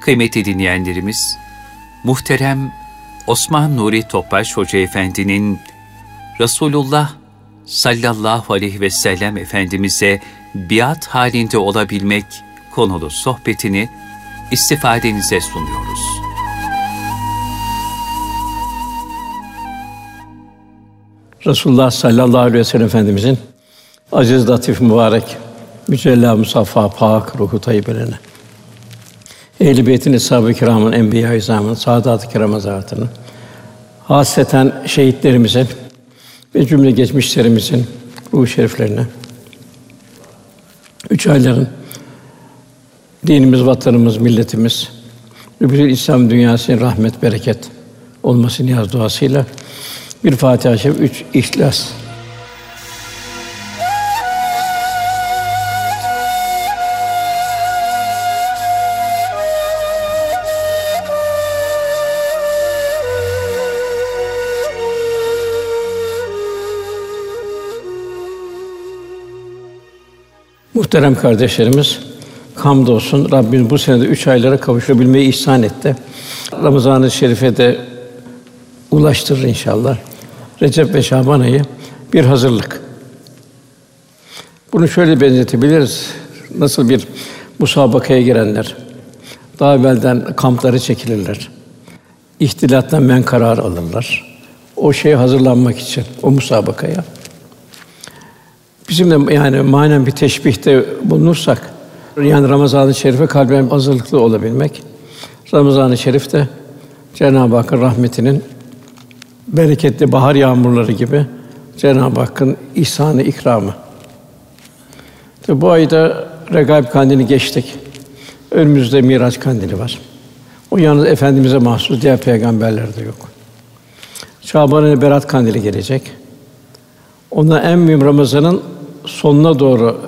Kıymetli dinleyenlerimiz, muhterem Osman Nuri Topbaş Hoca Efendi'nin Resulullah sallallahu aleyhi ve sellem Efendimiz'e biat halinde olabilmek konulu sohbetini istifadenize sunuyoruz. Resulullah sallallahu aleyhi ve sellem Efendimizin aziz, latif, mübarek, mücella, musaffa, pak, ruhu tayyibelerine, Ehl-i Beyt'in, Eshab-ı Kiram'ın, Enbiya-i İzam'ın, Saadat-ı Kiram hasreten şehitlerimizin ve cümle geçmişlerimizin ruh şeriflerine, üç ayların dinimiz, vatanımız, milletimiz ve bütün İslam dünyasının rahmet, bereket olması niyaz duasıyla bir Fatiha-i Şerif, üç İhlas Muhterem kardeşlerimiz, hamdolsun Rabbimiz bu senede üç aylara kavuşabilmeyi ihsan etti. Ramazan-ı Şerif'e de ulaştırır inşallah. Recep ve Şaban ayı bir hazırlık. Bunu şöyle benzetebiliriz. Nasıl bir musabakaya girenler daha evvelden kampları çekilirler. İhtilattan men karar alırlar. O şeye hazırlanmak için o musabakaya. Bizim de yani manen bir teşbihte bulunursak yani Ramazan-ı Şerif'e kalben hazırlıklı olabilmek. Ramazan-ı Şerif'te Cenab-ı Hakk'ın rahmetinin bereketli bahar yağmurları gibi Cenab-ı Hakk'ın ihsanı, ikramı. Tabi bu ayda Regaib Kandili geçtik. Önümüzde Miraç Kandili var. O yalnız Efendimiz'e mahsus, diğer peygamberlerde yok. Şaban-ı Berat Kandili gelecek. Ona en mühim Ramazan'ın sonuna doğru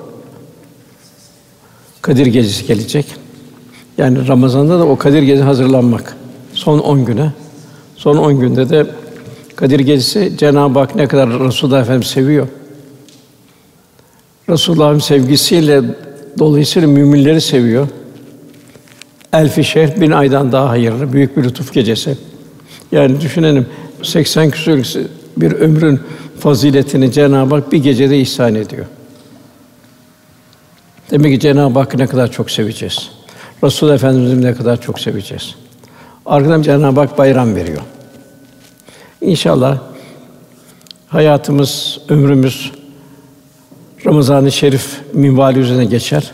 Kadir Gecesi gelecek. Yani Ramazan'da da o Kadir Gecesi hazırlanmak. Son 10 güne. Son 10 günde de Kadir Gecesi Cenab-ı Hak ne kadar Resulullah Efendimiz seviyor. Resulullah'ın sevgisiyle dolayısıyla müminleri seviyor. Elfi şehr bin aydan daha hayırlı, büyük bir lütuf gecesi. Yani düşünelim 80 küsur bir ömrün faziletini Cenab-ı Hak bir gecede ihsan ediyor. Demek ki Cenab-ı Hakk'ı ne kadar çok seveceğiz. Resul Efendimiz'i ne kadar çok seveceğiz. Arkadan Cenab-ı Hak bayram veriyor. İnşallah hayatımız, ömrümüz Ramazan-ı Şerif minvali üzerine geçer.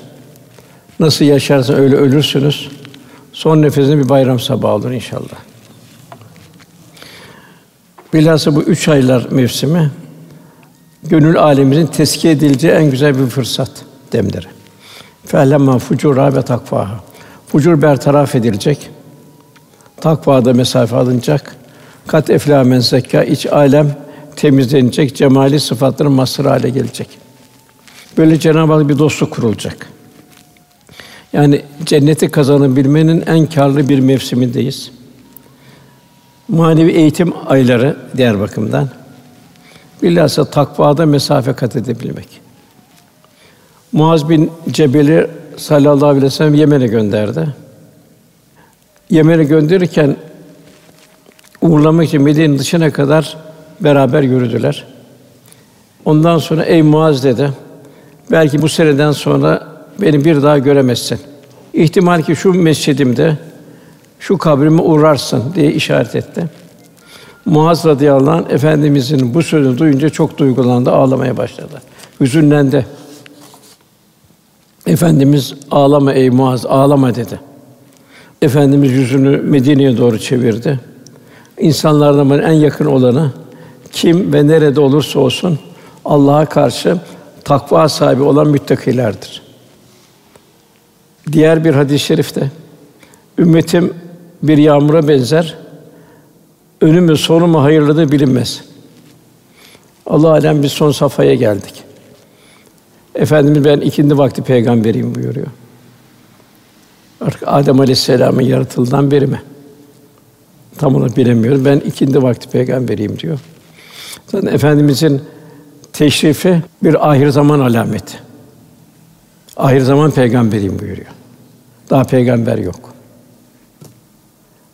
Nasıl yaşarsa öyle ölürsünüz. Son nefesinde bir bayram sabahı olur inşallah. Bilhassa bu üç aylar mevsimi gönül alemimizin teskiye edileceği en güzel bir fırsat demleri. Fe'lemma fucura ve takvaha. Fucur bertaraf edilecek. Takvada mesafe alınacak. Kat efla men zekka iç alem temizlenecek, cemali sıfatların mazhar hale gelecek. Böyle Cenab-ı Hak bir dostluk kurulacak. Yani cenneti kazanabilmenin en karlı bir mevsimindeyiz. Manevi eğitim ayları diğer bakımdan. Bilhassa takvada mesafe kat edebilmek. Muaz bin Cebel'i sallallahu aleyhi ve sellem Yemen'e gönderdi. Yemen'e gönderirken uğurlamak için Medine'nin dışına kadar beraber yürüdüler. Ondan sonra ey Muaz dedi. Belki bu seneden sonra beni bir daha göremezsin. İhtimal ki şu mescidimde şu kabrime uğrarsın diye işaret etti. Muaz radıyallahu anh efendimizin bu sözünü duyunca çok duygulandı, ağlamaya başladı. Hüzünlendi. Efendimiz ağlama ey Muaz, ağlama dedi. Efendimiz yüzünü Medine'ye doğru çevirdi. İnsanlardan en yakın olanı kim ve nerede olursa olsun Allah'a karşı takva sahibi olan müttakilerdir. Diğer bir hadis-i şerifte ümmetim bir yağmura benzer. Önü mü sonu mu hayırlıdır bilinmez. Allah alem biz son safhaya geldik. Efendimiz ben ikindi vakti peygamberiyim buyuruyor. Artık Adem Aleyhisselam'ın yaratıldığından beri mi? Tam onu bilemiyoruz. Ben ikindi vakti peygamberiyim diyor. Zaten Efendimizin teşrifi bir ahir zaman alameti. Ahir zaman peygamberiyim buyuruyor. Daha peygamber yok.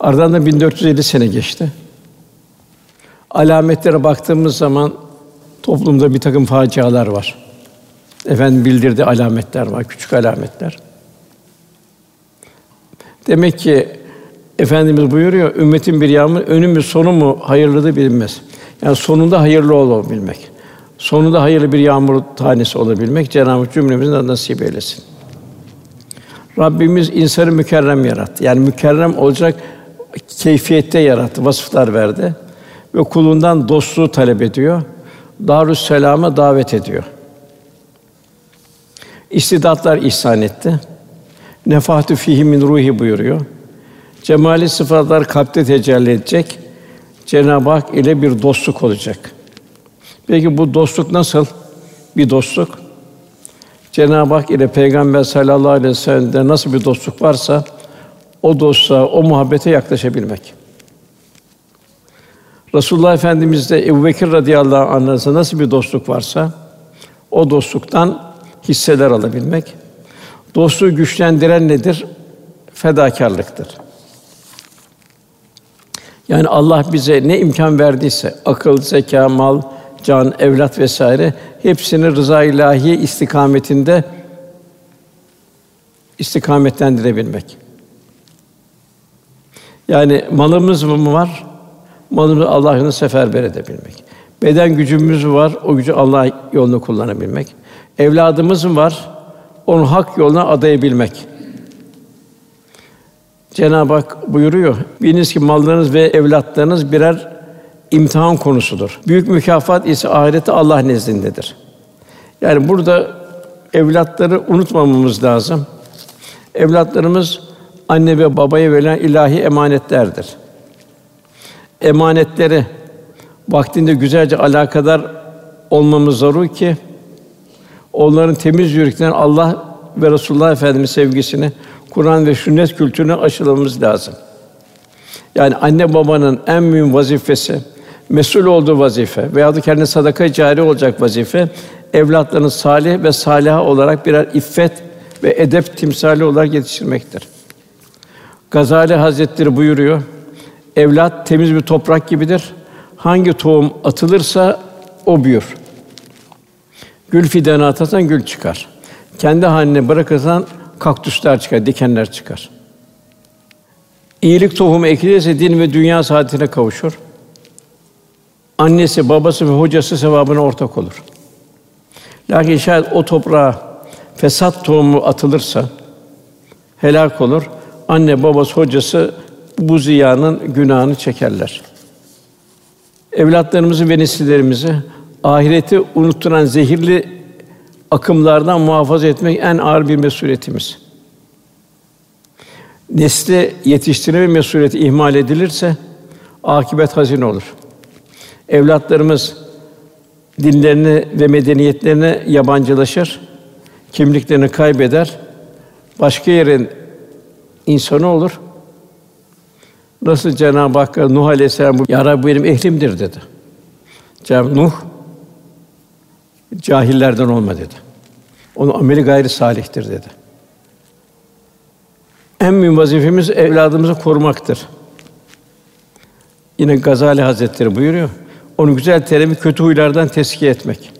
Aradan da 1450 sene geçti. Alametlere baktığımız zaman toplumda bir takım facialar var. Efendim bildirdi alametler var, küçük alametler. Demek ki Efendimiz buyuruyor, ümmetin bir yağmur önü mü sonu mu hayırlıdır bilinmez. Yani sonunda hayırlı olabilmek. Sonunda hayırlı bir yağmur tanesi olabilmek Cenab-ı Hak cümlemizin nasip eylesin. Rabbimiz insanı mükerrem yarattı. Yani mükerrem olacak keyfiyette yarattı, vasıflar verdi ve kulundan dostluğu talep ediyor. Darüs Selam'a davet ediyor. İstidatlar ihsan etti. Nefahtü fihi ruhi buyuruyor. Cemali sıfatlar kalpte tecelli edecek. Cenab-ı Hak ile bir dostluk olacak. Peki bu dostluk nasıl bir dostluk? Cenab-ı Hak ile Peygamber sallallahu aleyhi ve sellem'de nasıl bir dostluk varsa o dostluğa, o muhabbete yaklaşabilmek. Resulullah Efendimiz'de Ebu Bekir radıyallahu anh arasında nasıl bir dostluk varsa o dostluktan hisseler alabilmek. Dostluğu güçlendiren nedir? Fedakarlıktır. Yani Allah bize ne imkan verdiyse akıl, zeka, mal, can, evlat vesaire hepsini rıza ilahi istikametinde istikametlendirebilmek. Yani malımız mı var? Malımızı Allah'ın seferber edebilmek. Beden gücümüz var, o gücü Allah yolunda kullanabilmek. Evladımız mı var? Onu hak yoluna adayabilmek. Cenab-ı Hak buyuruyor. Biliniz ki mallarınız ve evlatlarınız birer imtihan konusudur. Büyük mükafat ise ahirette Allah nezdindedir. Yani burada evlatları unutmamamız lazım. Evlatlarımız anne ve babaya verilen ilahi emanetlerdir. Emanetleri vaktinde güzelce alakadar olmamız zarur ki onların temiz yürekten Allah ve Resulullah Efendimiz sevgisini, Kur'an ve sünnet kültürünü aşılamamız lazım. Yani anne babanın en mühim vazifesi, mesul olduğu vazife veya da kendi sadaka cari olacak vazife, evlatlarını salih ve saliha olarak birer iffet ve edep timsali olarak yetiştirmektir. Gazali Hazretleri buyuruyor, evlat temiz bir toprak gibidir. Hangi tohum atılırsa o büyür. Gül fidanı atarsan gül çıkar. Kendi haline bırakırsan kaktüsler çıkar, dikenler çıkar. İyilik tohumu ekilirse din ve dünya saadetine kavuşur. Annesi, babası ve hocası sevabına ortak olur. Lakin şayet o toprağa fesat tohumu atılırsa helak olur. Anne, babası, hocası bu ziyanın günahını çekerler. Evlatlarımızı ve nesillerimizi ahireti unutturan zehirli akımlardan muhafaza etmek en ağır bir mesuliyetimiz. Nesli yetiştirme mesuliyeti ihmal edilirse akibet hazin olur. Evlatlarımız dinlerini ve medeniyetlerine yabancılaşır, kimliklerini kaybeder, başka yerin insanı olur. Nasıl Cenab-ı Hak Nuh Aleyhisselam ya Rabbi benim ehlimdir dedi. Cenab-ı Nuh cahillerden olma dedi. Onun ameli gayri salihtir dedi. En mühim vazifemiz evladımızı korumaktır. Yine Gazali Hazretleri buyuruyor. Onu güzel terimi kötü huylardan teskiye etmek.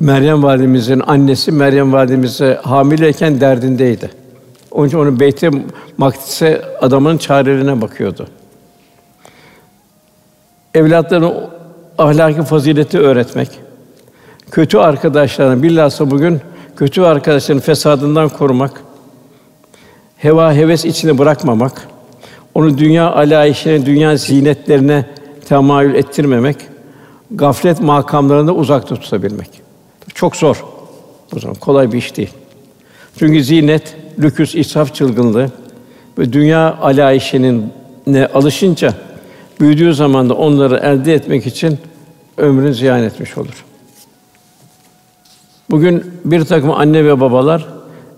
Meryem validemizin annesi Meryem validemize hamileyken derdindeydi. Onun için onu Beyt-i Makdis'e adamın çarelerine bakıyordu. Evlatlarına ahlaki fazileti öğretmek, kötü arkadaşlarına bilhassa bugün kötü arkadaşların fesadından korumak, heva heves içine bırakmamak, onu dünya alayişine, dünya zinetlerine temayül ettirmemek, gaflet makamlarında uzakta tutabilmek. Çok zor. Bu zaman kolay bir iş değil. Çünkü zinet, lüküs, israf çılgınlığı ve dünya alayişinin ne alışınca büyüdüğü zaman da onları elde etmek için ömrünü ziyan etmiş olur. Bugün bir takım anne ve babalar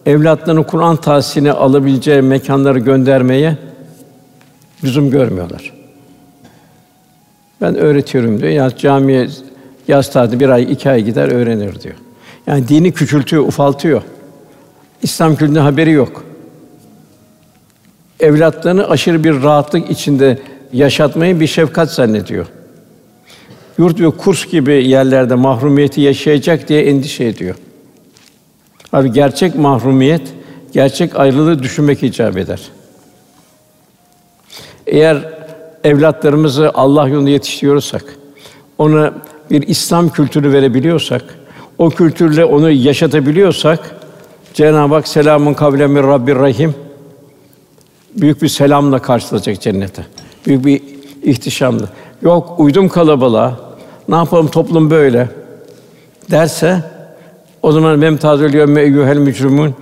evlatlarını Kur'an tahsini alabileceği mekanları göndermeye lüzum görmüyorlar. Ben öğretiyorum diyor. Ya camiye yaz tatili bir ay, iki ay gider öğrenir diyor. Yani dini küçültüyor, ufaltıyor. İslam kültüründen haberi yok. evlatlarını aşırı bir rahatlık içinde yaşatmayı bir şefkat zannediyor. Yurt ve kurs gibi yerlerde mahrumiyeti yaşayacak diye endişe ediyor. Abi gerçek mahrumiyet, gerçek ayrılığı düşünmek icap eder. Eğer evlatlarımızı Allah yolunda yetiştiriyorsak, ona bir İslam kültürü verebiliyorsak, o kültürle onu yaşatabiliyorsak, Cenab-ı Hak selamun kavlen min Rabbir Rahim büyük bir selamla karşılayacak cennete. Büyük bir ihtişamla. Yok uydum kalabalığa. Ne yapalım toplum böyle derse o zaman memtazül yevme eyyuhel mücrimun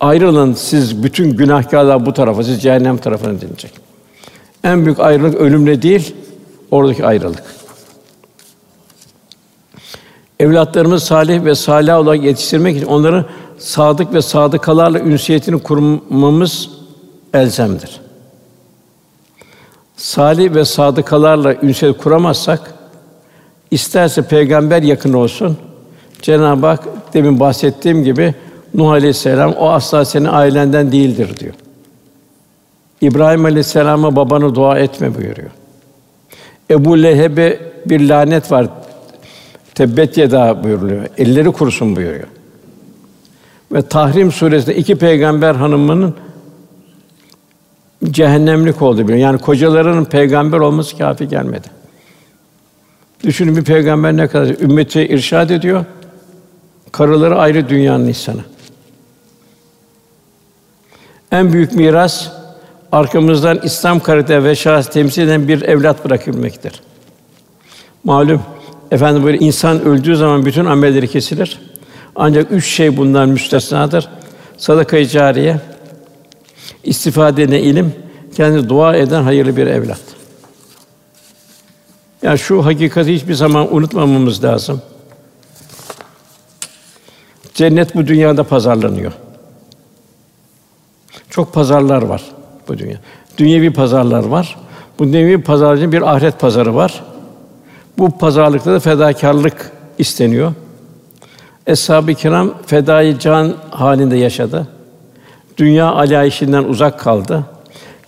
ayrılın siz bütün günahkârlar bu tarafa, siz cehennem tarafına denilecek. En büyük ayrılık ölümle değil, oradaki ayrılık. Evlatlarımız salih ve salih olarak yetiştirmek için onları sadık ve sadıkalarla ünsiyetini kurmamız elzemdir. Salih ve sadıkalarla ünsiyet kuramazsak isterse peygamber yakın olsun. Cenab-ı Hak demin bahsettiğim gibi Nuh Aleyhisselam o asla senin ailenden değildir diyor. İbrahim Aleyhisselam'a babanı dua etme buyuruyor. Ebu Leheb'e bir lanet var. Tebbet yeda buyuruluyor. Elleri kurusun buyuruyor. Ve Tahrim suresinde iki peygamber hanımının cehennemlik oldu biliyor. Yani kocalarının peygamber olması kafi gelmedi. Düşünün bir peygamber ne kadar ümmeti irşad ediyor. Karıları ayrı dünyanın insanı. En büyük miras arkamızdan İslam karite ve şahs temsil eden bir evlat bırakabilmektir. Malum efendim böyle insan öldüğü zaman bütün amelleri kesilir. Ancak üç şey bundan müstesnadır. Sadaka-i cariye, istifade eden ilim, kendi dua eden hayırlı bir evlat. Yani şu hakikati hiçbir zaman unutmamamız lazım. Cennet bu dünyada pazarlanıyor. Çok pazarlar var bu dünya. Dünyevi pazarlar var. Bu dünyevi pazarcının bir ahiret pazarı var. Bu pazarlıkta da fedakarlık isteniyor. Eshab-ı kiram fedai can halinde yaşadı. Dünya alayişinden uzak kaldı.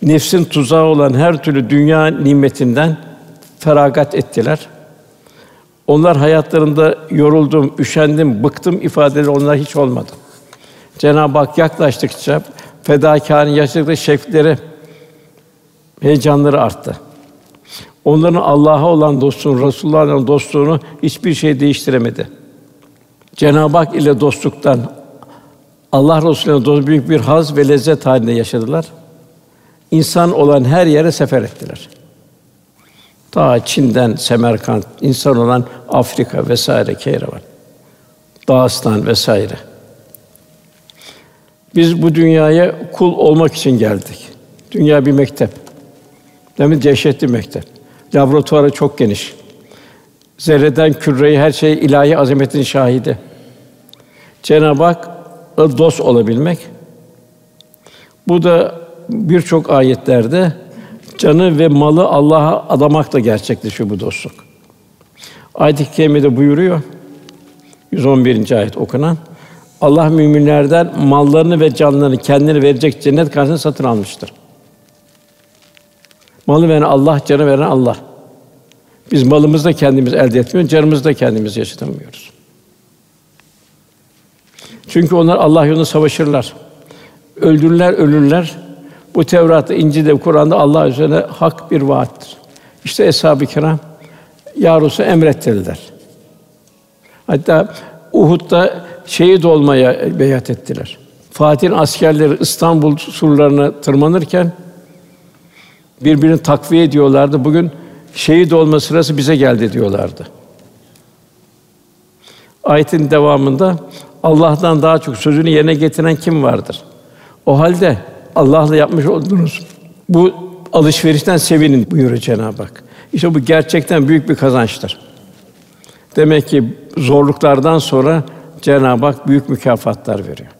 Nefsin tuzağı olan her türlü dünya nimetinden feragat ettiler. Onlar hayatlarında yoruldum, üşendim, bıktım ifadeleri onlar hiç olmadı. Cenab-ı Hak yaklaştıkça fedakârın yaşadıkları şevkleri, heyecanları arttı. Onların Allah'a olan dostluğunu, Resulullah'a olan dostluğunu hiçbir şey değiştiremedi. Cenab-ı Hak ile dostluktan Allah Resulü'ne dost büyük bir haz ve lezzet halinde yaşadılar. İnsan olan her yere sefer ettiler. Ta Çin'den Semerkant, insan olan Afrika vesaire Keyrevan, Dağıstan vesaire. Biz bu dünyaya kul olmak için geldik. Dünya bir mektep. Demin dehşetli mektep. Laboratuvarı çok geniş. Zerreden küreyi her şey ilahi azametin şahidi. Cenab-ı Hak dost olabilmek. Bu da birçok ayetlerde canı ve malı Allah'a adamakla gerçekleşiyor bu dostluk. Ayet-i kerimede buyuruyor. 111. ayet okunan. Allah müminlerden mallarını ve canlarını kendine verecek cennet karşısında satın almıştır. Malı veren Allah, canı veren Allah. Biz malımızı da kendimiz elde etmiyoruz, canımızı da kendimiz yaşatamıyoruz. Çünkü onlar Allah yolunda savaşırlar. Öldürürler, ölürler. Bu Tevrat'ta, İncil'de, Kur'an'da Allah üzerine hak bir vaattir. İşte eshab-ı kiram ya emrettirdiler. Hatta Uhud'da şehit olmaya beyat ettiler. Fatih'in askerleri İstanbul surlarına tırmanırken birbirini takviye ediyorlardı. Bugün şehit olma sırası bize geldi diyorlardı. Ayetin devamında Allah'tan daha çok sözünü yerine getiren kim vardır? O halde Allah'la yapmış olduğunuz bu alışverişten sevinin buyuruyor Cenab-ı Hak. İşte bu gerçekten büyük bir kazançtır. Demek ki zorluklardan sonra Cenab-ı Hak büyük mükafatlar veriyor.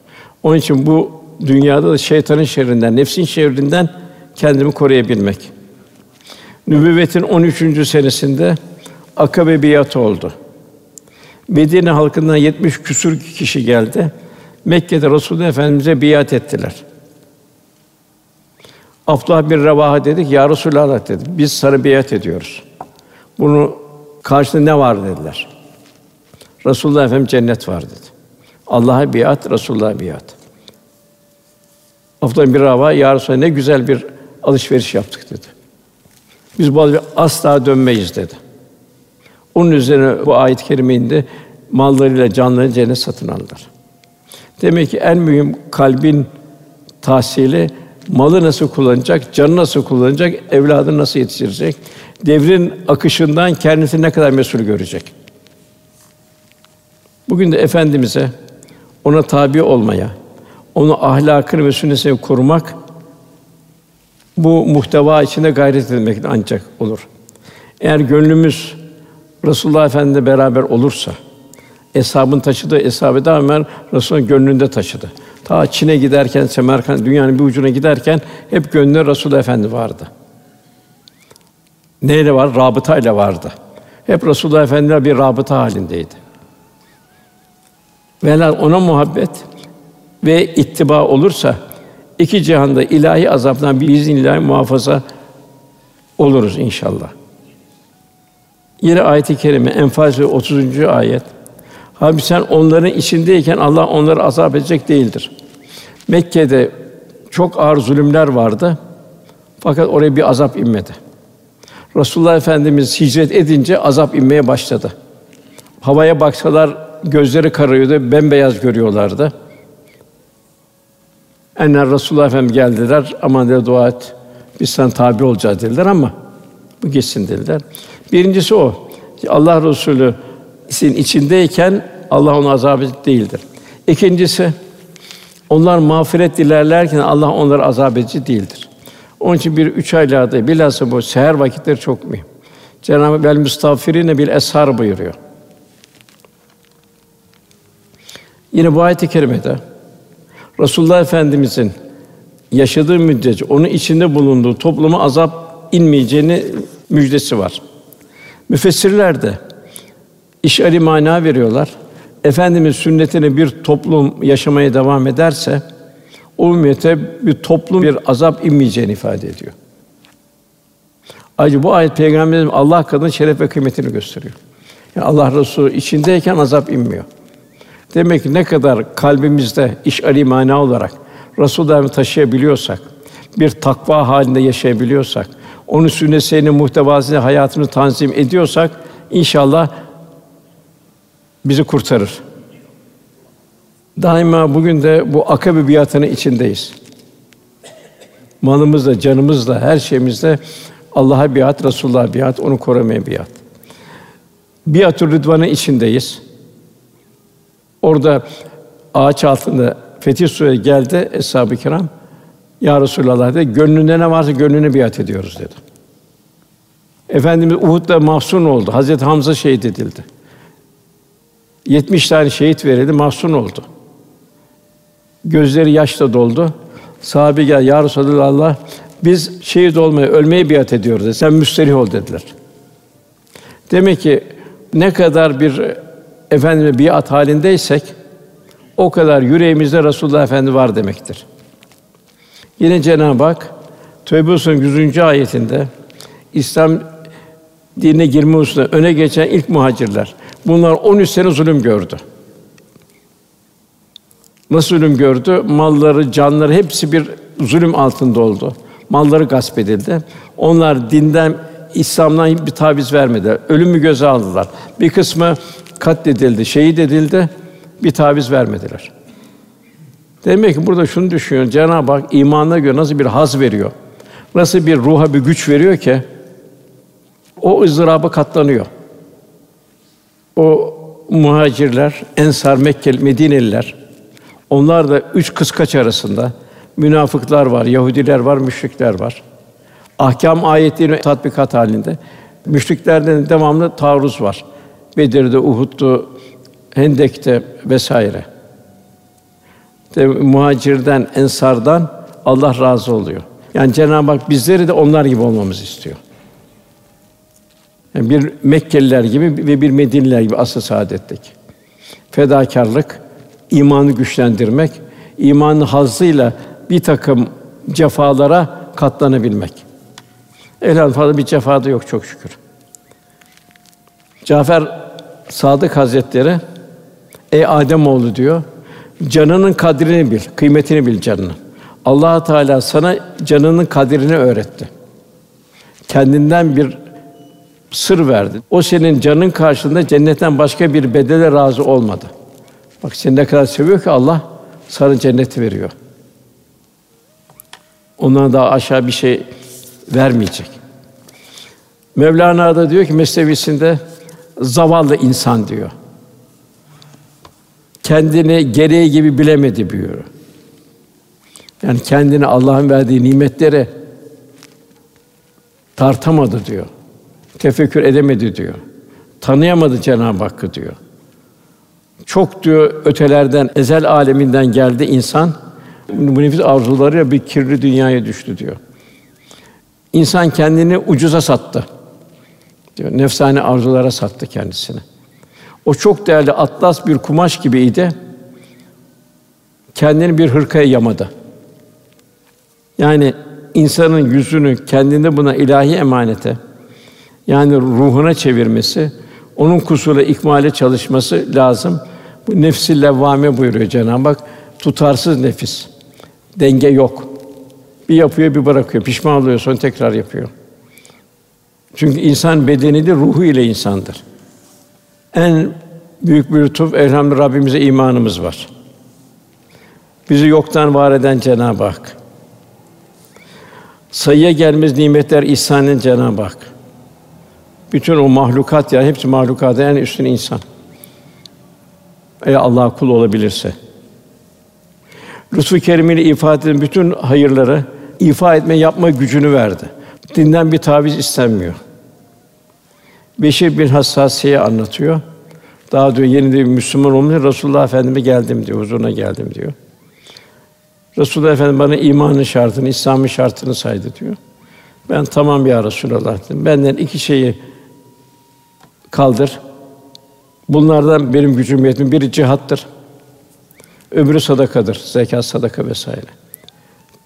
Onun için bu dünyada da şeytanın şerrinden, nefsin şerrinden kendimi koruyabilmek. Nübüvvetin 13. senesinde Akabe biatı oldu. Medine halkından 70 küsur kişi geldi. Mekke'de Resulullah Efendimize biat ettiler. Abdullah bir Revaha dedik, Ya Resulallah dedi. Biz sana biat ediyoruz. Bunu karşında ne var dediler. Resulullah Efendimiz cennet var dedi. Allah'a biat, Resulullah'a biat. Abdullah bir Revaha, Ya Resulallah ne güzel bir alışveriş yaptık dedi. Biz bu alışveriş asla dönmeyiz dedi. Onun üzerine bu ayet-i. Mallarıyla canlarını cennet satın aldılar. Demek ki en mühim kalbin tahsili malı nasıl kullanacak, canı nasıl kullanacak, evladını nasıl yetiştirecek, devrin akışından kendisini ne kadar mesul görecek. Bugün de efendimize ona tabi olmaya, onu ahlakını ve sünnetini korumak bu muhteva içinde gayret etmek ancak olur. Eğer gönlümüz Resulullah Efendimizle beraber olursa, eshabın taşıdığı eshabı da Ömer Resul'ün gönlünde taşıdı. Ta Çin'e giderken, Semerkant dünyanın bir ucuna giderken hep gönlünde Resul Efendi vardı. Neyle var? Rabıtayla vardı. Hep Resulullah Efendimiz'le bir rabıta halindeydi. Velhâsıl ona muhabbet ve ittiba olursa iki cihanda ilahi azaptan bir iznillah muhafaza oluruz inşallah. Yine ayet-i kerime Enfal 30. ayet. Halbuki sen onların içindeyken Allah onları azap edecek değildir. Mekke'de çok ağır zulümler vardı. Fakat oraya bir azap inmedi. Resulullah Efendimiz hicret edince azap inmeye başladı. Havaya baksalar gözleri kararıyordu, bembeyaz görüyorlardı. Enler Resulullah Efendimiz geldiler, aman dedi dua et, biz sana tabi olacağız dediler ama bu geçsin dediler. Birincisi o. Allah Resulü sizin içindeyken Allah onu azap edecek değildir. İkincisi onlar mağfiret dilerlerken Allah onları azap edici değildir. Onun için bir üç aylarda bilhassa bu seher vakitleri çok mühim. Cenab-ı Bel müstağfirine bir eshar buyuruyor. Yine bu ayet-i kerimede Resulullah Efendimizin yaşadığı müddetçe onun içinde bulunduğu topluma azap inmeyeceğini müjdesi var. Müfessirler de işari mana veriyorlar. Efendimiz sünnetini bir toplum yaşamaya devam ederse o ümmete bir toplum bir azap inmeyeceğini ifade ediyor. Ayrıca bu ayet Peygamberimiz Allah kadın şeref ve kıymetini gösteriyor. Yani Allah Resulü içindeyken azap inmiyor. Demek ki ne kadar kalbimizde iş mana olarak Resulullah'ı taşıyabiliyorsak, bir takva halinde yaşayabiliyorsak, onun sünnetini muhtevasını hayatımızı tanzim ediyorsak inşallah bizi kurtarır. Daima bugün de bu akabe biatının içindeyiz. Malımızla, canımızla, her şeyimizle Allah'a biat, Resulullah'a biat, onu korumaya biat. Biatü Rıdvan'ın içindeyiz. Orada ağaç altında Fetih Suresi geldi eshab-ı kiram. Ya Resulallah dedi, gönlünde ne varsa gönlüne biat ediyoruz dedi. Efendimiz Uhud'da mahzun oldu. Hazreti Hamza şehit edildi. 70 tane şehit verildi, mahzun oldu. Gözleri yaşla doldu. Sahabe gel, Ya Resulallah, biz şehit olmaya, ölmeye biat ediyoruz dedi. Sen müsterih ol dediler. Demek ki ne kadar bir efendime biat halindeysek o kadar yüreğimizde Resulullah Efendi var demektir. Yine Cenab-ı Hak Tövbe Suresi'nin 100. ayetinde İslam dinine girme hususunda öne geçen ilk muhacirler. Bunlar 13 sene zulüm gördü. Nasıl zulüm gördü? Malları, canları hepsi bir zulüm altında oldu. Malları gasp edildi. Onlar dinden, İslam'dan bir taviz vermediler. Ölümü göze aldılar. Bir kısmı katledildi, şehit edildi. Bir taviz vermediler. Demek ki burada şunu düşünüyor. Cenab-ı Hak imanına göre nasıl bir haz veriyor? Nasıl bir ruha bir güç veriyor ki o ızdıraba katlanıyor. O muhacirler, Ensar, Mekkeli, Medineliler onlar da üç kıskaç arasında münafıklar var, Yahudiler var, müşrikler var. Ahkam ayetleri tatbikat halinde. Müşriklerden devamlı taarruz var. Bedir'de, Uhud'da, Hendek'te vesaire. De, muhacirden, ensardan Allah razı oluyor. Yani Cenab-ı Hak bizleri de onlar gibi olmamızı istiyor. Yani bir Mekkeliler gibi ve bir Medineliler gibi asıl saadettik. Fedakarlık, imanı güçlendirmek, imanın hazzıyla bir takım cefalara katlanabilmek. Elhamdülillah fazla bir cefa da yok çok şükür. Cafer Sadık Hazretleri Ey Adem oğlu diyor. Canının kadrini bil, kıymetini bil canının. Allah Teala sana canının kadrini öğretti. Kendinden bir sır verdi. O senin canın karşılığında cennetten başka bir bedele razı olmadı. Bak seni ne kadar seviyor ki Allah sana cenneti veriyor. Ondan daha aşağı bir şey vermeyecek. Mevlana da diyor ki mesnevisinde zavallı insan diyor. Kendini gereği gibi bilemedi buyuruyor. Yani kendini Allah'ın verdiği nimetleri tartamadı diyor. Tefekkür edemedi diyor. Tanıyamadı Cenab-ı Hakk'ı diyor. Çok diyor ötelerden, ezel aleminden geldi insan. Bu nefis arzularıyla bir kirli dünyaya düştü diyor. İnsan kendini ucuza sattı. Diyor. Nefsane arzulara sattı kendisini. O çok değerli atlas bir kumaş gibiydi. Kendini bir hırkaya yamadı. Yani insanın yüzünü kendinde buna ilahi emanete yani ruhuna çevirmesi, onun kusura ikmale çalışması lazım. Bu nefsi levvame buyuruyor Cenab-ı Hak. Tutarsız nefis. Denge yok. Bir yapıyor, bir bırakıyor. Pişman oluyor, sonra tekrar yapıyor. Çünkü insan bedeni de ruhu ile insandır. En büyük bir lütuf elhamdülillah Rabbimize imanımız var. Bizi yoktan var eden Cenab-ı Hak. Sayıya gelmez nimetler ihsanın Cenab-ı Hak. Bütün o mahlukat ya hepsi mahlukat en üstün insan. Eğer Allah kul olabilirse. Lütfu kerimiyle ifade eden bütün hayırları ifa etme yapma gücünü verdi. Dinden bir taviz istenmiyor. Beşir bin Hassasiye anlatıyor. Daha diyor yeni bir Müslüman olmuş Resulullah Efendime geldim diyor, huzuruna geldim diyor. Resulullah Efendimiz bana imanın şartını, İslam'ın şartını saydı diyor. Ben tamam ya Resulallah dedim. Benden iki şeyi kaldır. Bunlardan benim gücüm yetmiyor. Biri cihattır. Öbürü sadakadır. Zekat, sadaka vesaire.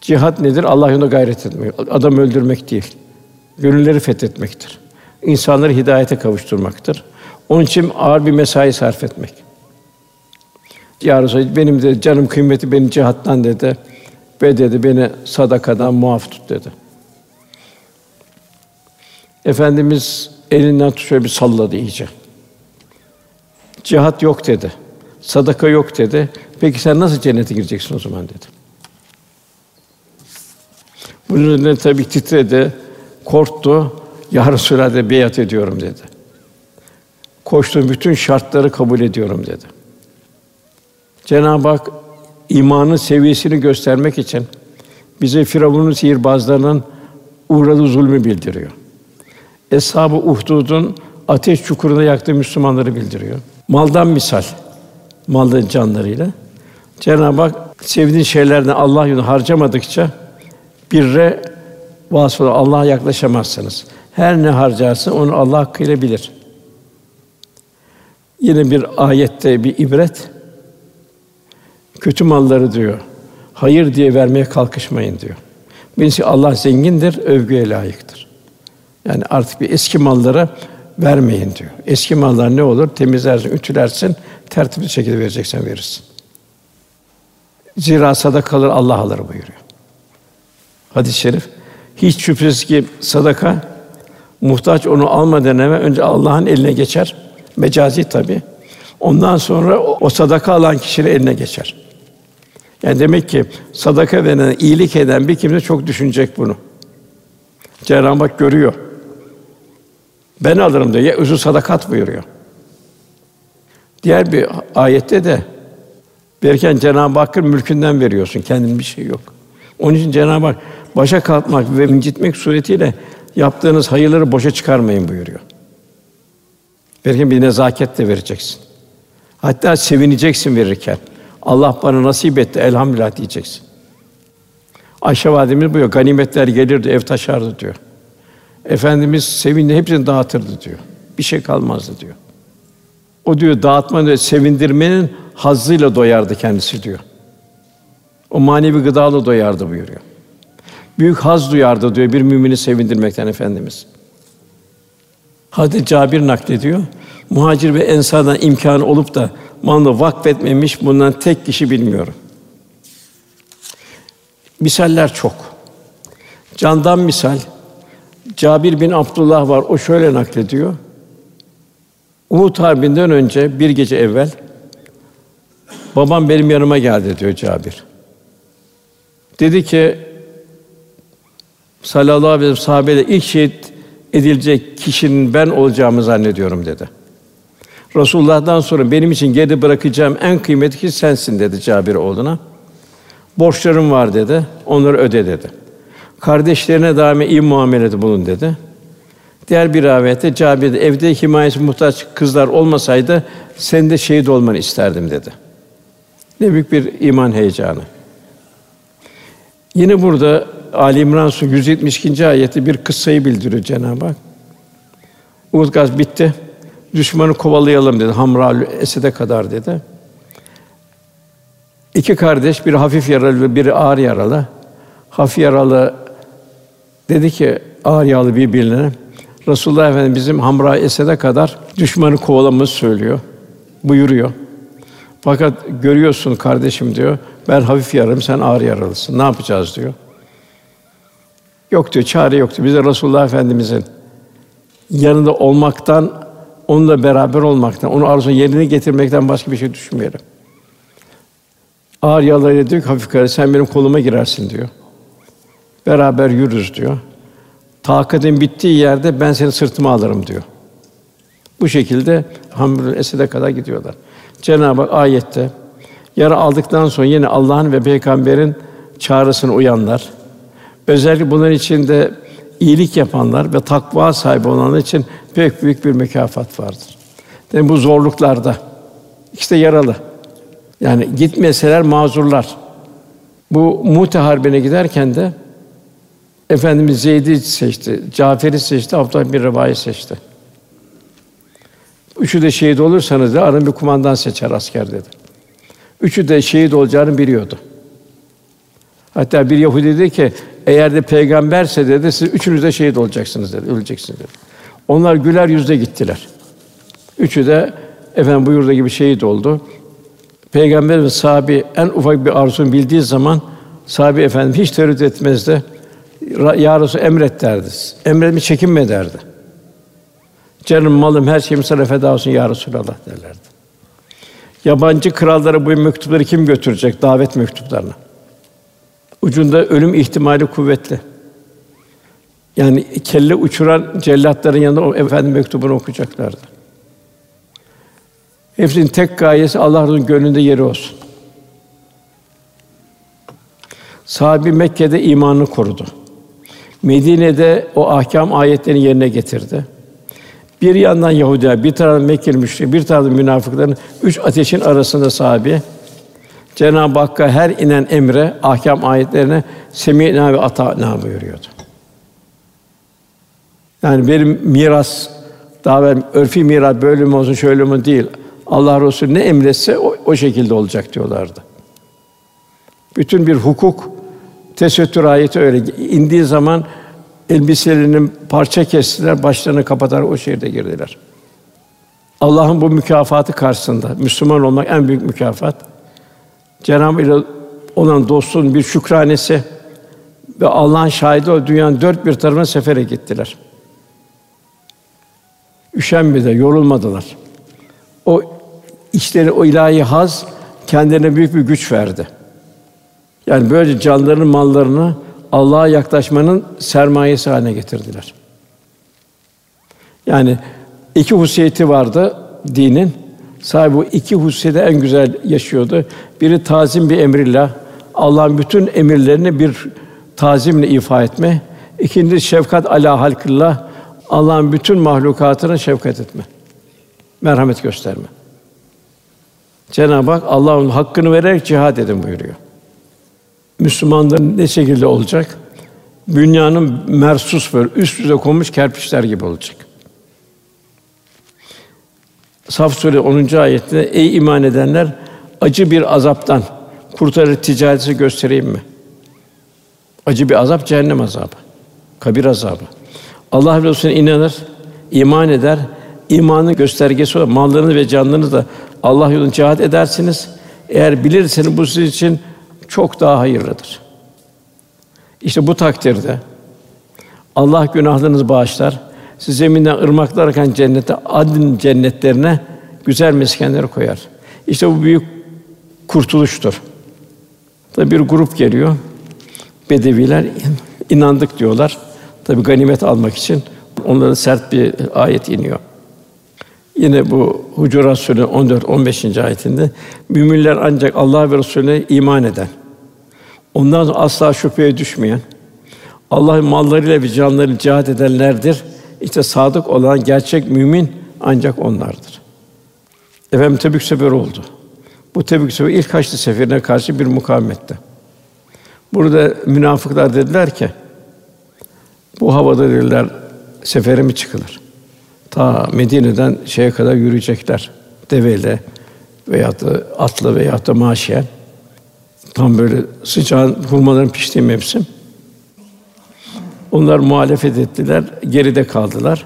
Cihat nedir? Allah yolunda gayret etmek. Adam öldürmek değil. Gönülleri fethetmektir. İnsanları hidayete kavuşturmaktır. Onun için ağır bir mesai sarf etmek. Ya Resulallah, benim de canım kıymeti beni cihattan dedi. Ve dedi beni sadakadan muaf tut dedi. Efendimiz elinden tutuyor bir salladı iyice. Cihat yok dedi. Sadaka yok dedi. Peki sen nasıl cennete gireceksin o zaman dedi. Bunun üzerine tabii titredi, korktu. Ya Resulallah de beyat ediyorum dedi. Koştuğum bütün şartları kabul ediyorum dedi. Cenab-ı Hak imanın seviyesini göstermek için bize Firavun'un sihirbazlarının uğradığı zulmü bildiriyor. Eshab-ı Uhdud'un ateş çukurunda yaktığı Müslümanları bildiriyor. Maldan misal, maldan canlarıyla. Cenab-ı Hak sevdiğin şeylerden Allah yolunda harcamadıkça birre vasfı Allah'a yaklaşamazsınız. Her ne harcarsın onu Allah hakkıyla bilir. Yine bir ayette bir ibret kötü malları diyor. Hayır diye vermeye kalkışmayın diyor. Birincisi Allah zengindir, övgüye layıktır. Yani artık bir eski mallara vermeyin diyor. Eski mallar ne olur? Temizlersin, ütülersin, tertipli şekilde vereceksen verirsin. Zira sadakaları Allah alır buyuruyor. Hadis-i şerif. Hiç şüphesiz ki sadaka muhtaç onu almadan evvel önce Allah'ın eline geçer. Mecazi tabi. Ondan sonra o, o sadaka alan kişinin eline geçer. Yani demek ki sadaka veren, iyilik eden bir kimse çok düşünecek bunu. Cenab-ı Hak görüyor. Ben alırım diyor. Ya özü sadakat buyuruyor. Diğer bir ayette de verirken Cenab-ı Hakk'ın mülkünden veriyorsun. Kendin bir şey yok. Onun için Cenab-ı Hak başa kalkmak ve incitmek suretiyle yaptığınız hayırları boşa çıkarmayın buyuruyor. Verirken bir nezaket de vereceksin. Hatta sevineceksin verirken. Allah bana nasip etti elhamdülillah diyeceksin. Ayşe validemiz buyuruyor, ganimetler gelirdi, ev taşardı diyor. Efendimiz sevinle hepsini dağıtırdı diyor. Bir şey kalmazdı diyor. O diyor dağıtmanın, sevindirmenin hazzıyla doyardı kendisi diyor. O manevi gıdalı doyardı buyuruyor. Büyük haz duyardı diyor bir mümini sevindirmekten efendimiz. Hadi Cabir naklediyor. Muhacir ve ensardan imkanı olup da malını vakfetmemiş bundan tek kişi bilmiyorum. Misaller çok. Candan misal Cabir bin Abdullah var. O şöyle naklediyor. Uhud Harbi'nden önce bir gece evvel babam benim yanıma geldi diyor Cabir. Dedi ki sallallahu aleyhi ve sellem sahabeyle ilk şehit edilecek kişinin ben olacağımı zannediyorum dedi. Resulullah'tan sonra benim için geri bırakacağım en kıymetli kişi sensin dedi Cabir oğluna. Borçlarım var dedi. Onları öde dedi. Kardeşlerine daima iyi muamelede bulun dedi. Diğer bir rivayette Cabir evde himayesi muhtaç kızlar olmasaydı sen de şehit olmanı isterdim dedi. Ne büyük bir iman heyecanı. Yine burada Ali İmran Suresi 172. ayeti bir kıssayı bildiriyor Cenab-ı Hak. Uhud gaz bitti. Düşmanı kovalayalım dedi. Hamra Esed'e kadar dedi. İki kardeş, biri hafif yaralı ve biri ağır yaralı. Hafif yaralı dedi ki ağır yaralı birbirine Resulullah Efendimiz bizim Hamra Esed'e kadar düşmanı kovalamamızı söylüyor. Buyuruyor. Fakat görüyorsun kardeşim diyor. Ben hafif yaralım, sen ağır yaralısın. Ne yapacağız diyor. Yok diyor, çare yok diyor. Biz de Resulullah Efendimizin yanında olmaktan, onunla beraber olmaktan, onu arzu yerine getirmekten başka bir şey düşünmeyelim. Ağır yaralarıyla diyor ki hafif karı sen benim koluma girersin diyor. Beraber yürürüz diyor. Takatin bittiği yerde ben seni sırtıma alırım diyor. Bu şekilde Hamrul Esed'e kadar gidiyorlar. Cenab-ı Hak ayette yara aldıktan sonra yine Allah'ın ve peygamberin çağrısına uyanlar, özellikle bunların içinde iyilik yapanlar ve takva sahibi olanlar için pek büyük bir mükafat vardır. Yani bu zorluklarda işte yaralı. Yani gitmeseler mazurlar. Bu Mute Harbi'ne giderken de Efendimiz Zeyd'i seçti, Cafer'i seçti, Abdullah bir Revayi seçti. Üçü de şehit olursanız da arın bir kumandan seçer asker dedi. Üçü de şehit olacağını biliyordu. Hatta bir Yahudi dedi ki eğer de peygamberse dedi siz üçünüz de şehit olacaksınız dedi, öleceksiniz dedi. Onlar güler yüzle gittiler. Üçü de efendim buyurduğu gibi şehit oldu. Peygamber ve sahabi en ufak bir arzunu bildiği zaman sahabi efendim hiç tereddüt etmezdi. Ya Resul emret derdi. Emretmi çekinme derdi. Canım, malım, her şeyim sana feda olsun ya Resulallah derlerdi. Yabancı krallara bu mektupları kim götürecek? Davet mektuplarını. Ucunda ölüm ihtimali kuvvetli. Yani kelle uçuran cellatların yanında o efendim mektubunu okuyacaklardı. Hepsinin tek gayesi Allah'ın gönlünde yeri olsun. Sahabi Mekke'de imanını korudu. Medine'de o ahkam ayetlerini yerine getirdi. Bir yandan Yahudiler, bir taraftan Mekkeli müşrik, bir taraftan münafıkların üç ateşin arasında sahabi Cenab-ı Hakk'a her inen emre, ahkam ayetlerine semînâ ve atâna buyuruyordu. Yani benim miras daha ben örfi miras böyle mi olsun şöyle mi değil. Allah Resulü ne emretse o, o şekilde olacak diyorlardı. Bütün bir hukuk tesettür ayeti öyle indiği zaman elbiselerinin parça kestiler, başlarını kapatar o şehirde girdiler. Allah'ın bu mükafatı karşısında Müslüman olmak en büyük mükafat. Cenab-ı ile olan dostluğun bir şükranesi ve Allah'ın şahidi o dünyanın dört bir tarafına sefere gittiler. Üşenmediler, yorulmadılar. O içleri o ilahi haz kendilerine büyük bir güç verdi. Yani böylece canlarının mallarını Allah'a yaklaşmanın sermayesi haline getirdiler. Yani iki hususiyeti vardı dinin. Sahibi bu iki hususiyeti en güzel yaşıyordu. Biri tazim bir emrillah. Allah'ın bütün emirlerini bir tazimle ifa etme. İkincisi şefkat ala halkillah. Allah'ın bütün mahlukatına şefkat etme. Merhamet gösterme. Cenab-ı Hak Allah'ın hakkını vererek cihad edin buyuruyor. Müslümanların ne şekilde olacak? Dünyanın mersus böyle üst üste konmuş kerpiçler gibi olacak. Saf Sûre 10. ayette ey iman edenler acı bir azaptan kurtarır ticareti göstereyim mi? Acı bir azap cehennem azabı. Kabir azabı. Allah Resulüne inanır, iman eder. İmanın göstergesi olarak mallarını ve canlarını da Allah yolunda cihat edersiniz. Eğer bilirseniz bu sizin için çok daha hayırlıdır. İşte bu takdirde Allah günahlarınızı bağışlar. Siz zeminden ırmaklar akan cennete, adın cennetlerine güzel meskenleri koyar. İşte bu büyük kurtuluştur. Tabi bir grup geliyor. Bedeviler inandık diyorlar. Tabi ganimet almak için onlara sert bir ayet iniyor. Yine bu Hucurat Sûre 14 15. ayetinde müminler ancak Allah ve Resulüne iman eden, ondan asla şüpheye düşmeyen, Allah'ın mallarıyla ve canlarıyla cihat edenlerdir. İşte sadık olan gerçek mümin ancak onlardır. Efendim Tebük seferi oldu. Bu Tebük seferi ilk Haçlı seferine karşı bir mukavemette. Burada münafıklar dediler ki bu havada dediler sefere mi çıkılır? Ta Medine'den şeye kadar yürüyecekler deveyle veya da atlı veya da maşiyen. Tam böyle sıcağın hurmaların piştiği mevsim. Onlar muhalefet ettiler, geride kaldılar.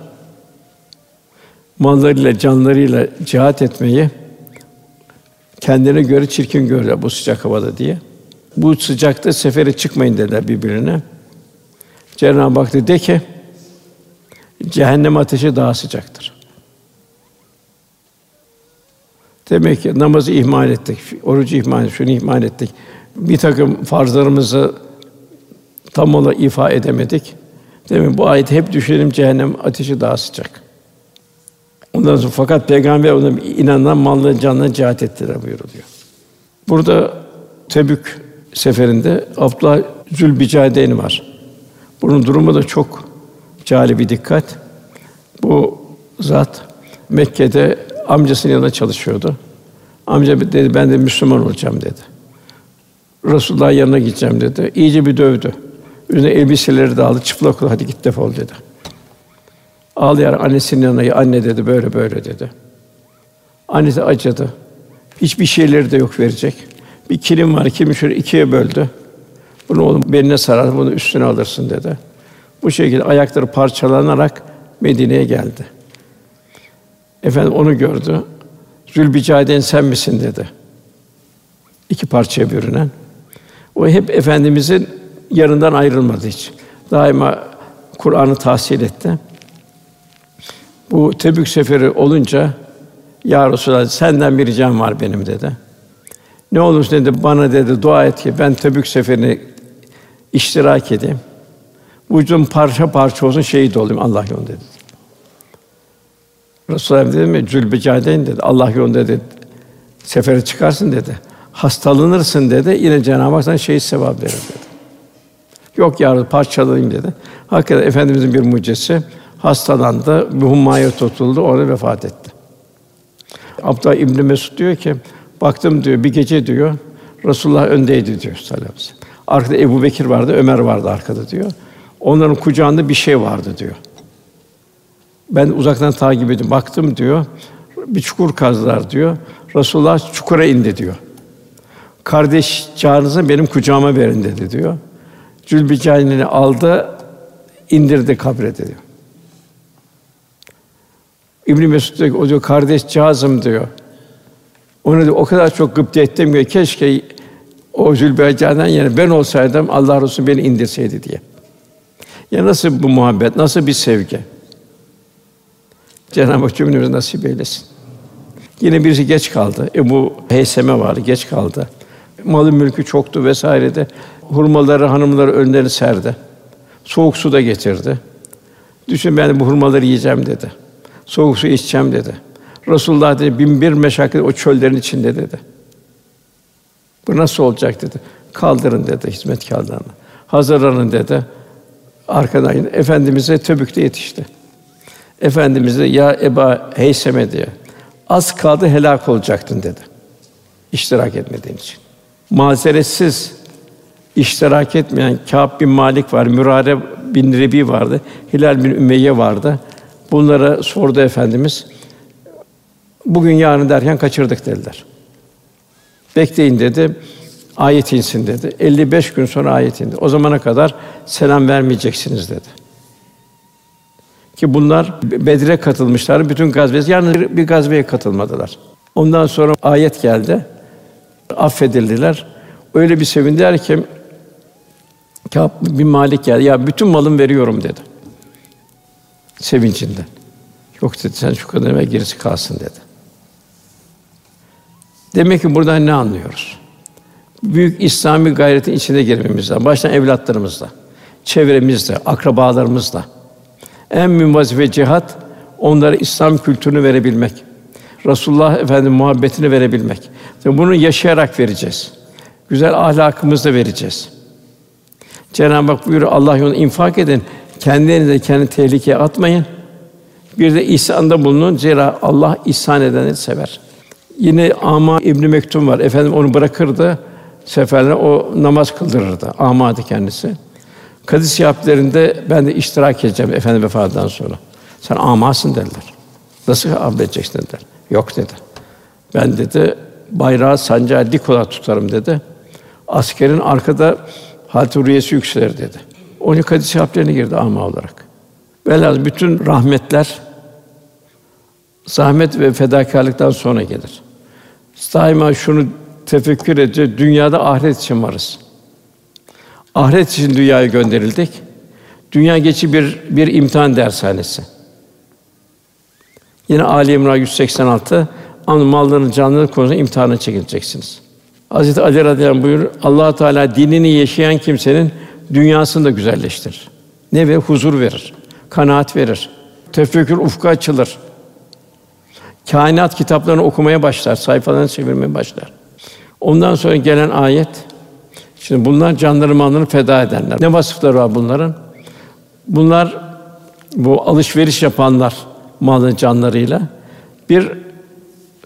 Mallarıyla, canlarıyla cihat etmeyi kendine göre çirkin gördüler bu sıcak havada diye. Bu sıcakta sefere çıkmayın dediler birbirine. Cenab-ı Hak de ki cehennem ateşi daha sıcaktır. Demek ki namazı ihmal ettik, orucu ihmal ettik, şunu ihmal ettik. Bir takım farzlarımızı tam olarak ifa edemedik. Demek bu ayet hep düşünelim cehennem ateşi daha sıcak. Ondan sonra fakat peygamber ona inanan mallı canına cihat ettiler buyuruluyor. Burada Tebük seferinde Abdullah Zülbicadeyn var. Bunun durumu da çok cali bir dikkat. Bu zat Mekke'de amcasının yanında çalışıyordu. Amca dedi ben de Müslüman olacağım dedi. Resulullah yanına gideceğim dedi. İyice bir dövdü. Üzerine elbiseleri de aldı, çıplak ol, hadi git defol dedi. Ağlayarak annesinin yanına, anne dedi, böyle böyle dedi. Annesi acıdı. Hiçbir şeyleri de yok verecek. Bir kilim var, kimi şöyle ikiye böldü. Bunu oğlum beline sarar, bunu üstüne alırsın dedi. Bu şekilde ayakları parçalanarak Medine'ye geldi. Efendim onu gördü. Zülbicaden sen misin dedi. İki parçaya bürünen. O hep efendimizin yarından ayrılmadı hiç. Daima Kur'an'ı tahsil etti. Bu Tebük seferi olunca ya Resulallah senden bir ricam var benim dedi. Ne olursa dedi bana dedi dua et ki ben Tebük seferine iştirak edeyim. Vücudum parça parça olsun şehit olayım Allah yolunda dedi. Resulullah dedi mi Zülbecadeyn dedi Allah yolunda dedi sefere çıkarsın dedi. Hastalanırsın dedi. Yine Cenab-ı Hak sana şehit sevabı verir dedi. Yok ya parçalayayım dedi. Hakikaten efendimizin bir mucizesi hastalandı, bir hummaya tutuldu, orada vefat etti. Abdullah İbn Mesud diyor ki, baktım diyor bir gece diyor Resulullah öndeydi diyor sallallahu aleyhi ve. Arkada Ebu Bekir vardı, Ömer vardı arkada diyor. Onların kucağında bir şey vardı diyor. Ben uzaktan takip edip baktım diyor. Bir çukur kazdılar diyor. Resulullah çukura indi diyor. Kardeş çağrınızı benim kucağıma verin dedi diyor. Zülbicaynini aldı, indirdi kabre diyor. İbn Mesud diyor, o diyor kardeş cazım diyor. Onu diyor, o kadar çok gıpta ettim ki keşke o Zülbeycan'dan yani ben olsaydım Allah Resulü beni indirseydi diye. Ya nasıl bu muhabbet, nasıl bir sevgi? Cenab-ı Hak cümlemize nasip eylesin. Yine birisi geç kaldı. Ebu Heyseme vardı, geç kaldı. Malı mülkü çoktu vesaire de. Hurmaları hanımları önlerine serdi. Soğuk su da getirdi. Düşün ben bu hurmaları yiyeceğim dedi. Soğuk su içeceğim dedi. Resulullah dedi bin bir meşakkat o çöllerin içinde dedi. Bu nasıl olacak dedi. Kaldırın dedi hizmetkarlarını. Hazırlanın dedi. Arkadan efendimize Töbük'te yetişti. Efendimiz de ya Eba Heyseme diye az kaldı helak olacaktın dedi. İştirak etmediğin için. Mazeretsiz iştirak etmeyen Kâb bin Malik var, Mürare bin Rebi vardı, Hilal bin Ümeyye vardı. Bunlara sordu efendimiz. Bugün yarın derken kaçırdık dediler. Bekleyin dedi. Ayet insin dedi. 55 gün sonra ayet indi. O zamana kadar selam vermeyeceksiniz dedi. Ki bunlar Bedir'e katılmışlar. Bütün gazveye yalnız bir gazveye katılmadılar. Ondan sonra ayet geldi. Affedildiler. Öyle bir sevindiler ki Kâb bin Malik geldi. Ya bütün malım veriyorum dedi. Sevincinden. Yok dedi sen şu kadına ver gerisi kalsın dedi. Demek ki buradan ne anlıyoruz? Büyük İslami gayretin içine girmemiz lazım. Baştan evlatlarımızla, çevremizle, akrabalarımızla. En mühim vazife cihat onlara İslam kültürünü verebilmek. Resulullah Efendi muhabbetini verebilmek. Ve bunu yaşayarak vereceğiz. Güzel ahlakımızla vereceğiz. Cenab-ı Hak buyuruyor Allah yolunda infak edin. Kendinizi kendi tehlikeye atmayın. Bir de ihsanda bulunun. Zira Allah ihsan edeni sever. Yine Ama İbn Mektum var. Efendim onu bırakırdı. Seferlerine o namaz kıldırırdı. Amadı kendisi. Kadı siyahatlerinde ben de iştirak edeceğim efendim vefatından sonra. Sen amasın dediler. Nasıl affedeceksin dediler. Yok dedi. Ben dedi bayrağı sancağı dik olarak tutarım dedi. Askerin arkada haturiyesi yükselir dedi. Onun kadı siyahatlerine girdi ama olarak. Velhâsıl bütün rahmetler zahmet ve fedakarlıktan sonra gelir. Daima şunu tefekkür edeceğiz. Dünyada ahiret için varız. Ahiret için dünyaya gönderildik. Dünya geçi bir bir imtihan dershanesi. Yine Ali İmran 186 ama malların canların konusunda imtihana çekileceksiniz. Hazreti Ali radıyallahu buyur Allah Teala dinini yaşayan kimsenin dünyasını da güzelleştirir. Ne verir? Huzur verir. Kanaat verir. Tefekkür ufku açılır. Kainat kitaplarını okumaya başlar, sayfalarını çevirmeye başlar. Ondan sonra gelen ayet Şimdi bunlar canları mallarını feda edenler. Ne vasıfları var bunların? Bunlar bu alışveriş yapanlar malı canlarıyla bir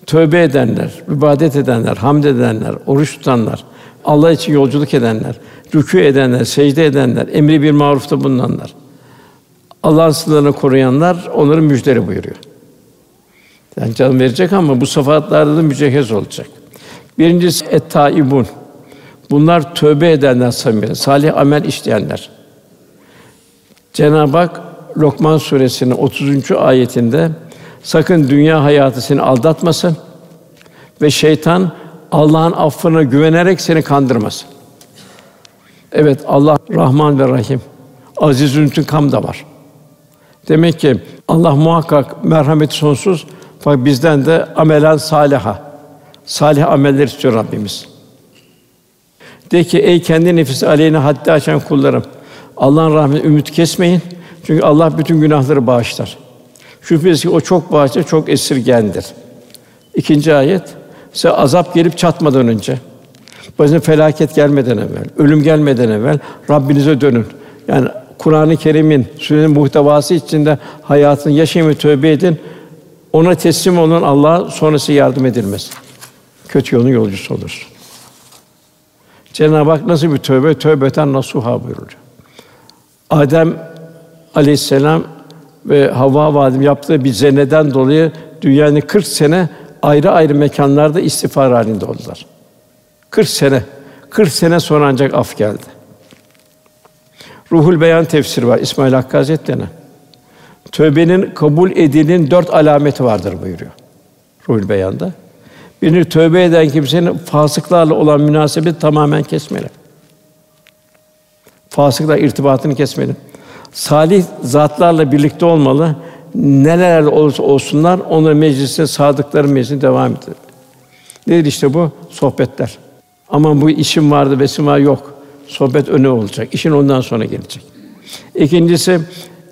tövbe edenler, ibadet edenler, hamd edenler, oruç tutanlar, Allah için yolculuk edenler, rükû edenler, secde edenler, emri bir marufta bulunanlar. Allah'ın sınırlarını koruyanlar onların müjderi buyuruyor. Yani can verecek ama bu sıfatlarda da mücehhez olacak. Birincisi et-taibun. Bunlar tövbe edenler samimi, salih amel işleyenler. Cenab-ı Hak Lokman suresinin 30. ayetinde sakın dünya hayatı seni aldatmasın ve şeytan Allah'ın affına güvenerek seni kandırmasın. Evet Allah Rahman ve Rahim. Aziz intikam da var. Demek ki Allah muhakkak merhameti sonsuz fakat bizden de amelen saliha. Salih ameller istiyor Rabbimiz. De ki ey kendi nefisi aleyhine haddi aşan kullarım. Allah'ın rahmetine ümit kesmeyin. Çünkü Allah bütün günahları bağışlar. Şüphesiz ki o çok bağışlar, çok esirgendir. İkinci ayet size azap gelip çatmadan önce, başına felaket gelmeden evvel, ölüm gelmeden evvel Rabbinize dönün. Yani Kur'an-ı Kerim'in sürenin muhtevası içinde hayatını yaşayın ve tövbe edin. Ona teslim olun Allah sonrası yardım edilmez. Kötü yolun yolcusu olursun. Cenab-ı Hak nasıl bir tövbe? Tövbeten nasuha buyuruyor. Adem Aleyhisselam ve Havva validem yaptığı bir zeneden dolayı dünyanın 40 sene ayrı ayrı mekanlarda istiğfar halinde oldular. 40 sene. 40 sene sonra ancak af geldi. Ruhul Beyan tefsiri var İsmail Hakkı Hazretleri'ne. Tövbenin kabul edilin dört alameti vardır buyuruyor. Ruhul Beyan'da. Birini tövbe eden kimsenin fasıklarla olan münasebeti tamamen kesmeli. Fasıklar irtibatını kesmeli. Salih zatlarla birlikte olmalı. Nelerle olursa olsunlar onların meclisine sadıkların meclisine devam eder. Nedir işte bu? Sohbetler. Ama bu işim vardı, besim var yok. Sohbet öne olacak. İşin ondan sonra gelecek. İkincisi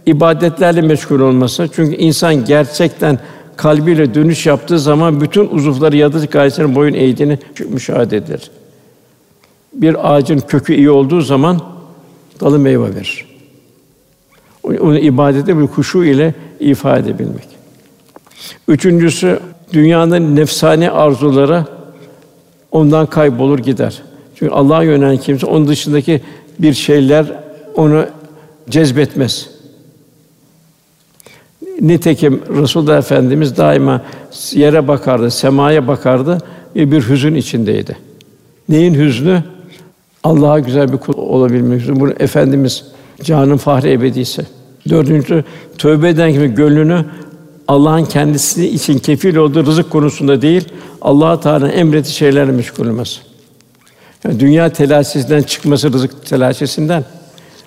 ibadetlerle meşgul olması. Çünkü insan gerçekten kalbiyle dönüş yaptığı zaman bütün uzuvları yadı gayesinin boyun eğdiğini müşahede edilir. Bir ağacın kökü iyi olduğu zaman dalı meyve verir. Onu ibadete bir kuşu ile ifade edebilmek. Üçüncüsü dünyanın nefsani arzuları ondan kaybolur gider. Çünkü Allah'a yönelen kimse onun dışındaki bir şeyler onu cezbetmez. Nitekim Resulullah Efendimiz daima yere bakardı, semaya bakardı ve bir hüzün içindeydi. Neyin hüznü? Allah'a güzel bir kul olabilmek hüznü. Bunu Efendimiz canın fahri ebedisi. Dördüncü, tövbe eden gibi gönlünü Allah'ın kendisi için kefil olduğu rızık konusunda değil, Allah Teala emrettiği şeylerle meşgul olması. Yani dünya telaşesinden çıkması rızık telaşesinden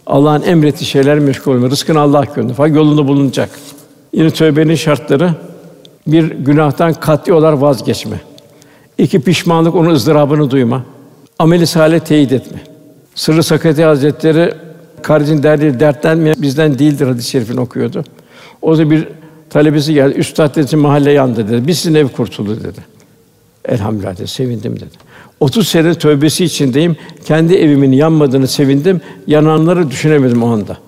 Allah'ın emrettiği şeylerle meşgul olması. Rızkını Allah gönderdi. Fakat yolunda bulunacak. Yine tövbenin şartları bir günahtan kat'i olarak vazgeçme. İki pişmanlık onun ızdırabını duyma. Ameli salih teyit etme. Sırrı Sakati Hazretleri kardeşin derdi dertlenmeyen bizden değildir hadis-i şerifini okuyordu. O da bir talebesi geldi. Üstad dedi mahalle yandı dedi. Biz sizin ev kurtuldu dedi. Elhamdülillah dedi. Sevindim dedi. 30 sene tövbesi içindeyim. Kendi evimin yanmadığını sevindim. Yananları düşünemedim o anda.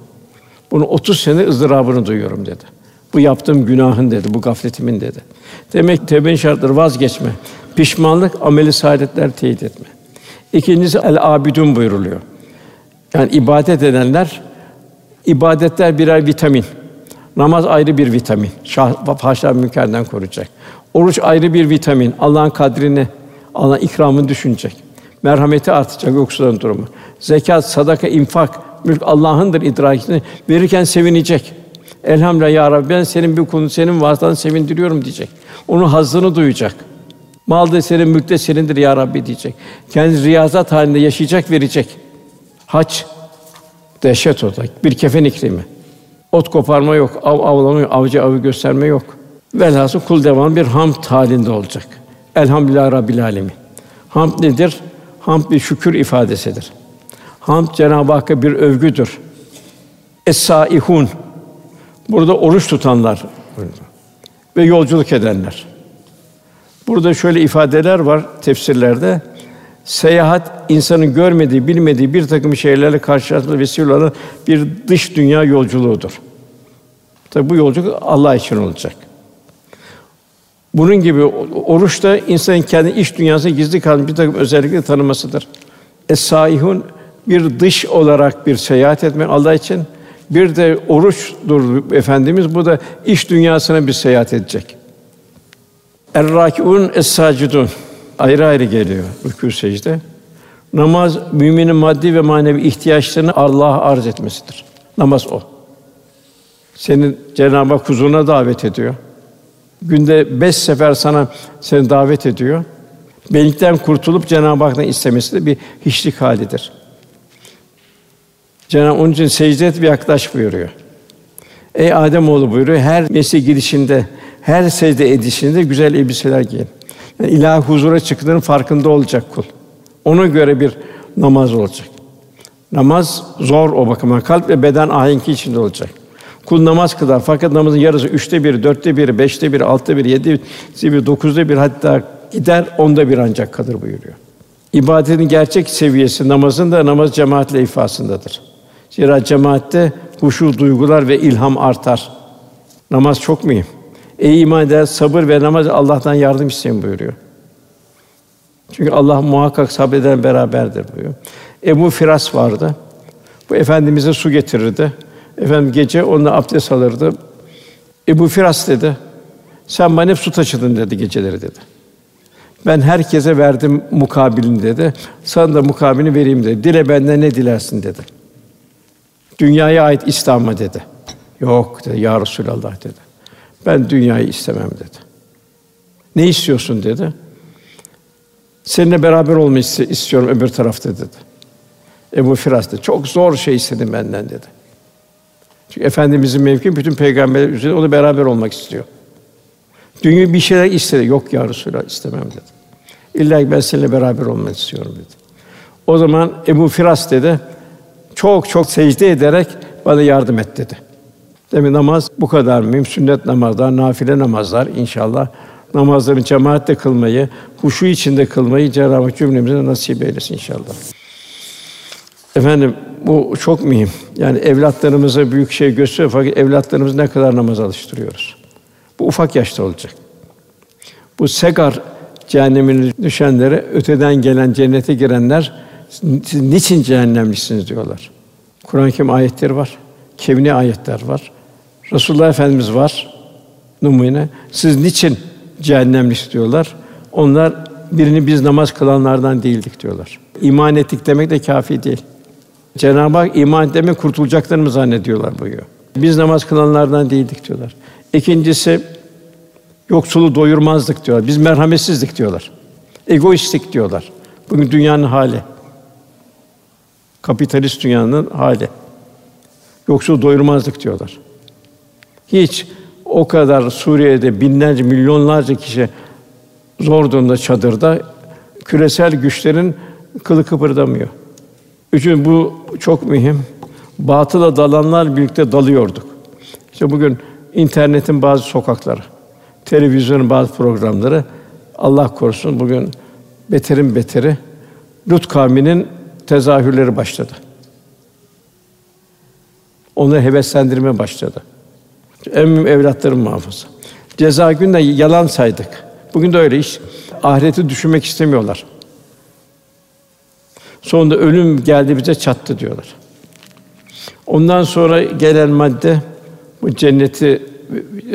Bunu 30 sene ızdırabını duyuyorum dedi. Bu yaptığım günahın dedi, bu gafletimin dedi. Demek tevbenin şartları vazgeçme, pişmanlık, ameli saadetler teyit etme. İkincisi el abidun buyuruluyor. Yani ibadet edenler ibadetler birer vitamin. Namaz ayrı bir vitamin. Şah, haşa koruyacak. Oruç ayrı bir vitamin. Allah'ın kadrini, Allah'ın ikramını düşünecek. Merhameti artacak yoksulların durumu. Zekat, sadaka, infak, mülk Allah'ındır idrakini verirken sevinecek. Elhamdülillah ya Rabbi ben senin bir konu senin vasıtan sevindiriyorum diyecek. Onun hazzını duyacak. Mal da senin, mülk de senindir ya Rabbi diyecek. Kendi riyazat halinde yaşayacak, verecek. Hac dehşet o da. Bir kefen iklimi. Ot koparma yok, av avlama yok, avcı avı gösterme yok. Velhasıl kul devam bir hamd halinde olacak. Elhamdülillah Rabbil Alemin. Hamd nedir? Hamd bir şükür ifadesidir. Hamd Cenab-ı Hakk'a bir övgüdür. Es-saihun Burada oruç tutanlar ve yolculuk edenler. Burada şöyle ifadeler var tefsirlerde. Seyahat insanın görmediği, bilmediği bir takım şeylerle karşılaşma vesile olan bir dış dünya yolculuğudur. Tabi bu yolculuk Allah için olacak. Bunun gibi oruç da insanın kendi iç dünyasında gizli kalan bir takım özellikleri tanımasıdır. Es-saihun bir dış olarak bir seyahat etmek Allah için bir de oruçdur efendimiz. Bu da iş dünyasına bir seyahat edecek. Er-râkiûn es-sâcidûn ayrı ayrı geliyor rükû secde. Namaz müminin maddi ve manevi ihtiyaçlarını Allah'a arz etmesidir. Namaz o. Senin Cenab-ı Hak huzuruna davet ediyor. Günde beş sefer sana seni davet ediyor. Benlikten kurtulup Cenab-ı Hak'tan istemesi de bir hiçlik halidir. Cenab-ı onun için secde et ve yaklaş buyuruyor. Ey Adem oğlu buyuruyor. Her mesle girişinde, her secde edişinde güzel elbiseler giyin. Yani ilahi huzura çıktığının farkında olacak kul. Ona göre bir namaz olacak. Namaz zor o bakıma. Kalp ve beden ahenki içinde olacak. Kul namaz kılar fakat namazın yarısı üçte bir, dörtte bir, beşte bir, altta bir, yedi bir, dokuzda bir hatta gider onda bir ancak kalır buyuruyor. İbadetin gerçek seviyesi namazın da namaz cemaatle ifasındadır. Zira cemaatte huşu duygular ve ilham artar. Namaz çok mühim. Ey iman eder, sabır ve namaz Allah'tan yardım isteyin buyuruyor. Çünkü Allah muhakkak sabreden beraberdir buyuruyor. Ebu Firas vardı. Bu efendimize su getirirdi. Efendim gece onunla abdest alırdı. Ebu Firas dedi. Sen bana hep su taşıdın dedi geceleri dedi. Ben herkese verdim mukabilini dedi. Sana da mukabilini vereyim dedi. Dile benden ne dilersin dedi. Dünyaya ait İslam'a dedi. Yok dedi ya Resulallah dedi. Ben dünyayı istemem dedi. Ne istiyorsun dedi. Seninle beraber olmayı istiyorum öbür tarafta dedi. Ebu Firas dedi. Çok zor şey istedim benden dedi. Çünkü efendimizin mevki bütün peygamberler üzerinde onu beraber olmak istiyor. Dünya bir şeyler istedi. Yok ya Resulallah istemem dedi. İlla ben seninle beraber olmak istiyorum dedi. O zaman Ebu Firas dedi çok çok secde ederek bana yardım et dedi. Demin namaz bu kadar mühim. Sünnet namazlar, nafile namazlar inşallah namazların cemaatle kılmayı, huşu içinde kılmayı Cenab-ı Hak cümlemize nasip eylesin inşallah. Efendim bu çok mühim. Yani evlatlarımıza büyük şey gösteriyor fakat evlatlarımızı ne kadar namaz alıştırıyoruz. Bu ufak yaşta olacak. Bu segar cehennemine düşenlere öteden gelen cennete girenler siz niçin cehennemlisiniz diyorlar. Kur'an-ı Kerim ayetleri var. Kevni ayetler var. Resulullah Efendimiz var numune. Siz niçin cehennemlik diyorlar? Onlar birini biz namaz kılanlardan değildik diyorlar. İman ettik demek de kafi değil. Cenab-ı Hak iman demek kurtulacaklarını zannediyorlar buyuruyor. Biz namaz kılanlardan değildik diyorlar. İkincisi yoksulu doyurmazdık diyorlar. Biz merhametsizdik diyorlar. Egoistlik diyorlar. Bugün dünyanın hali. Kapitalist dünyanın hali. Yoksulu doyurmazdık diyorlar. Hiç o kadar Suriye'de binlerce, milyonlarca kişi zor durumda çadırda küresel güçlerin kılı kıpırdamıyor. Üçün bu çok mühim. Batıla dalanlar birlikte dalıyorduk. İşte bugün internetin bazı sokakları, televizyonun bazı programları Allah korusun bugün beterin beteri Lut kavminin tezahürleri başladı. Onları heveslendirme başladı. En mühim evlatların muhafaza. Ceza günde yalan saydık. Bugün de öyle iş. Ahireti düşünmek istemiyorlar. Sonunda ölüm geldi bize çattı diyorlar. Ondan sonra gelen madde bu cenneti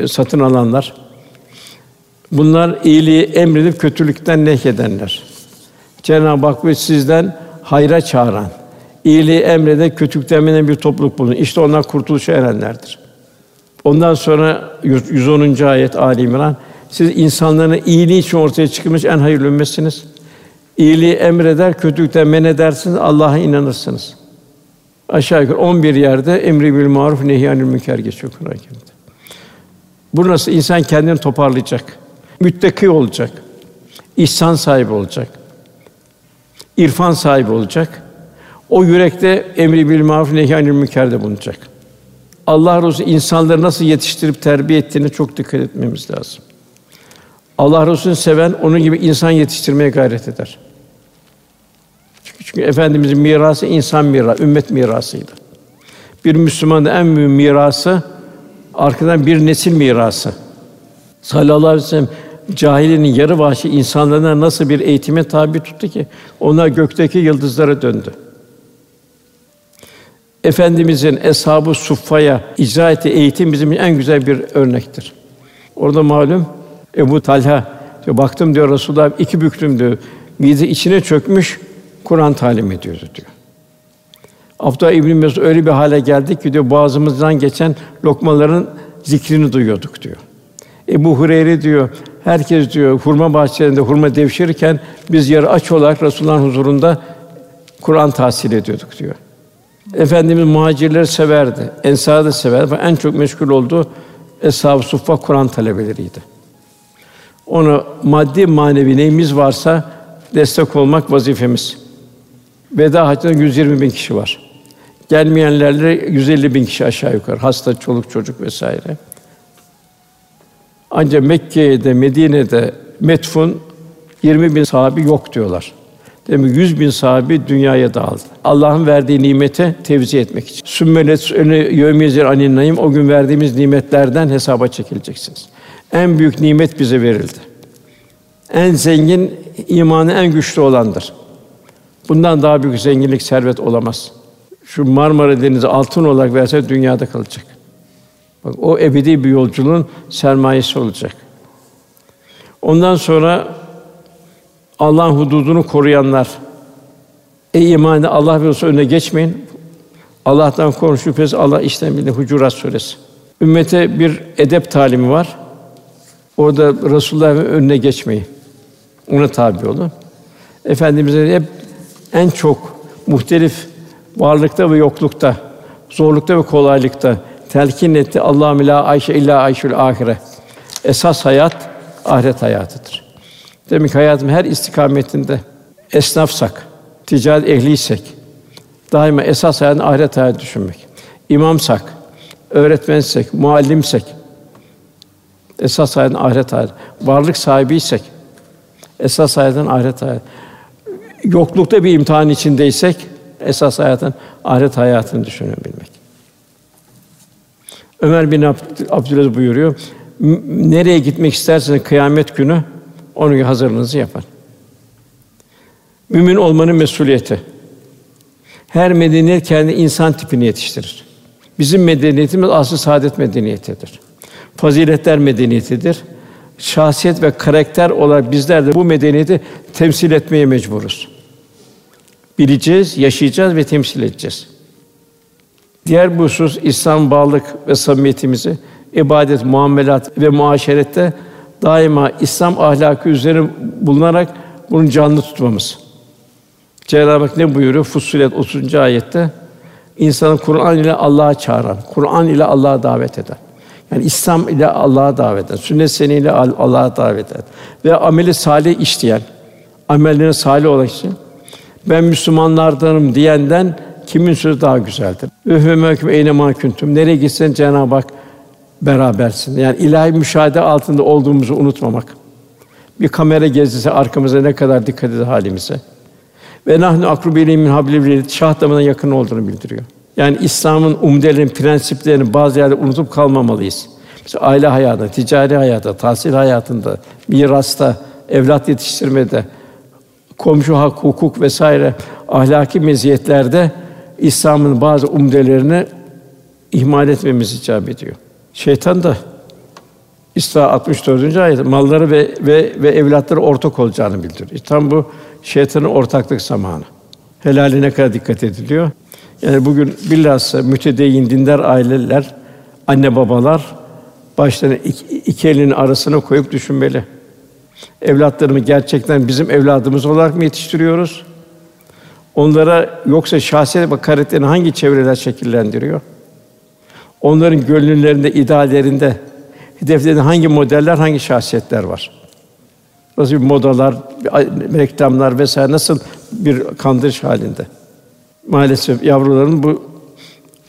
satın alanlar. Bunlar iyiliği emredip kötülükten nehyedenler. Cenab-ı Hak ve sizden hayra çağıran, iyiliği emreden, kötülükten bir topluluk bulun. İşte onlar kurtuluşa erenlerdir. Ondan sonra 110. ayet Ali İmran siz insanların iyiliği için ortaya çıkmış en hayırlı ümmetsiniz. İyiliği emreder, kötülükten men edersiniz, Allah'a inanırsınız. Aşağı yukarı 11 yerde emri bil maruf nehyanül münker geçiyor Kur'an-ı. Bu nasıl insan kendini toparlayacak, müttaki olacak, ihsan sahibi olacak, irfan sahibi olacak. O yürekte emri bil maruf nehyanül münkerde bulunacak. Allah Resulü insanları nasıl yetiştirip terbiye ettiğini çok dikkat etmemiz lazım. Allah Resulü'nü seven onun gibi insan yetiştirmeye gayret eder. Çünkü, çünkü efendimizin mirası insan mirası, ümmet mirasıydı. Bir Müslümanın en büyük mirası arkadan bir nesil mirası. Sallallahu aleyhi ve sellem cahilinin yarı vahşi insanlarına nasıl bir eğitime tabi tuttu ki onlar gökteki yıldızlara döndü. Efendimizin eshabı suffaya icra ettiği eğitim bizim en güzel bir örnektir. Orada malum Ebu Talha diyor, baktım diyor Resulullah iki büktüm diyor. Mide içine çökmüş Kur'an talim ediyordu diyor. Abdullah İbn Mesud öyle bir hale geldik ki diyor boğazımızdan geçen lokmaların zikrini duyuyorduk diyor. Ebu Hureyre diyor herkes diyor hurma bahçelerinde hurma devşirirken biz yarı aç olarak Resulullah'ın huzurunda Kur'an tahsil ediyorduk diyor. Efendimiz muhacirleri severdi. Ensar'ı da severdi. En çok meşgul olduğu Eshab-ı Suffa Kur'an talebeleriydi. Onu maddi manevi neyimiz varsa destek olmak vazifemiz. Veda haccında 120 bin kişi var. Gelmeyenlerle 150 bin kişi aşağı yukarı. Hasta, çoluk, çocuk vesaire. Ancak Mekke'de, Medine'de metfun 20 bin sahabi yok diyorlar. Demek 100 bin sahabi dünyaya dağıldı. Allah'ın verdiği nimete tevzi etmek için. Sümmelet öne yevmiyezir anin naim o gün verdiğimiz nimetlerden hesaba çekileceksiniz. En büyük nimet bize verildi. En zengin imanı en güçlü olandır. Bundan daha büyük zenginlik, servet olamaz. Şu Marmara Denizi altın olarak verse dünyada kalacak. Bak o ebedi bir yolculuğun sermayesi olacak. Ondan sonra Allah'ın hududunu koruyanlar. Ey imanı Allah ve Resulü önüne geçmeyin. Allah'tan korun şüphesiz Allah işten bilir. Hucurat suresi. Ümmete bir edep talimi var. Orada Resulullah'ın önüne geçmeyin. Ona tabi olun. Efendimiz'e hep en çok muhtelif varlıkta ve yoklukta, zorlukta ve kolaylıkta telkin etti. Allah la ayşe illa ayşül ahire. Esas hayat ahiret hayatıdır. Demek ki hayatım her istikametinde esnafsak, ticaret ehliysek, daima esas hayatın ahiret hayatı düşünmek. İmamsak, öğretmensek, muallimsek, esas hayatın ahiret hayatı. Varlık sahibiysek, esas hayatın ahiret hayatı. Yoklukta bir imtihan içindeysek, esas hayatın ahiret hayatını düşünebilmek. Ömer bin Abd- Abdülaziz buyuruyor. "M- Nereye gitmek isterseniz kıyamet günü onun hazırlığınızı yapın. Mümin olmanın mesuliyeti. Her medeniyet kendi insan tipini yetiştirir. Bizim medeniyetimiz asıl saadet medeniyetidir. Faziletler medeniyetidir. şahsiyet ve karakter olarak bizler de bu medeniyeti temsil etmeye mecburuz. Bileceğiz, yaşayacağız ve temsil edeceğiz. Diğer bir husus İslam bağlılık ve samimiyetimizi ibadet, muamelat ve muaşerette daima İslam ahlakı üzerine bulunarak bunu canlı tutmamız. Cenab-ı Hak ne buyuruyor? Fussilet 30. ayette insanı Kur'an ile Allah'a çağıran, Kur'an ile Allah'a davet eden. Yani İslam ile Allah'a davet eden, sünnet seniyle Allah'a davet eden ve ameli salih işleyen, amellerine salih olan için ben Müslümanlardanım diyenden kimin sözü daha güzeldir? Ühümeküm eyne mahkuntum. Nereye gitsen Cenab-ı Hak berabersin. Yani ilahi müşahede altında olduğumuzu unutmamak. Bir kamera gezisi arkamıza ne kadar dikkat eder halimize. Ve nahnu akrubiyle min hablil şah damına yakın olduğunu bildiriyor. Yani İslam'ın umdelerini, prensiplerini bazı yerde unutup kalmamalıyız. Mesela aile hayatında, ticari hayatta, tahsil hayatında, mirasta, evlat yetiştirmede, komşu hak, hukuk vesaire ahlaki meziyetlerde İslam'ın bazı umdelerini ihmal etmemiz icap ediyor. Şeytan da İsra 64. ayet malları ve ve ve evlatları ortak olacağını bildiriyor. Tam bu şeytanın ortaklık zamanı. Helaline kadar dikkat ediliyor. Yani bugün bilhassa mütedeyyin dindar aileler, anne babalar başlarını iki, iki elinin arasına koyup düşünmeli. Evlatlarımı gerçekten bizim evladımız olarak mı yetiştiriyoruz? Onlara yoksa şahsiyet ve karakterini hangi çevreler şekillendiriyor? Onların gönüllerinde, ideallerinde, hedeflerinde hangi modeller, hangi şahsiyetler var? Nasıl bir modalar, reklamlar vesaire nasıl bir kandırış halinde? Maalesef yavruların bu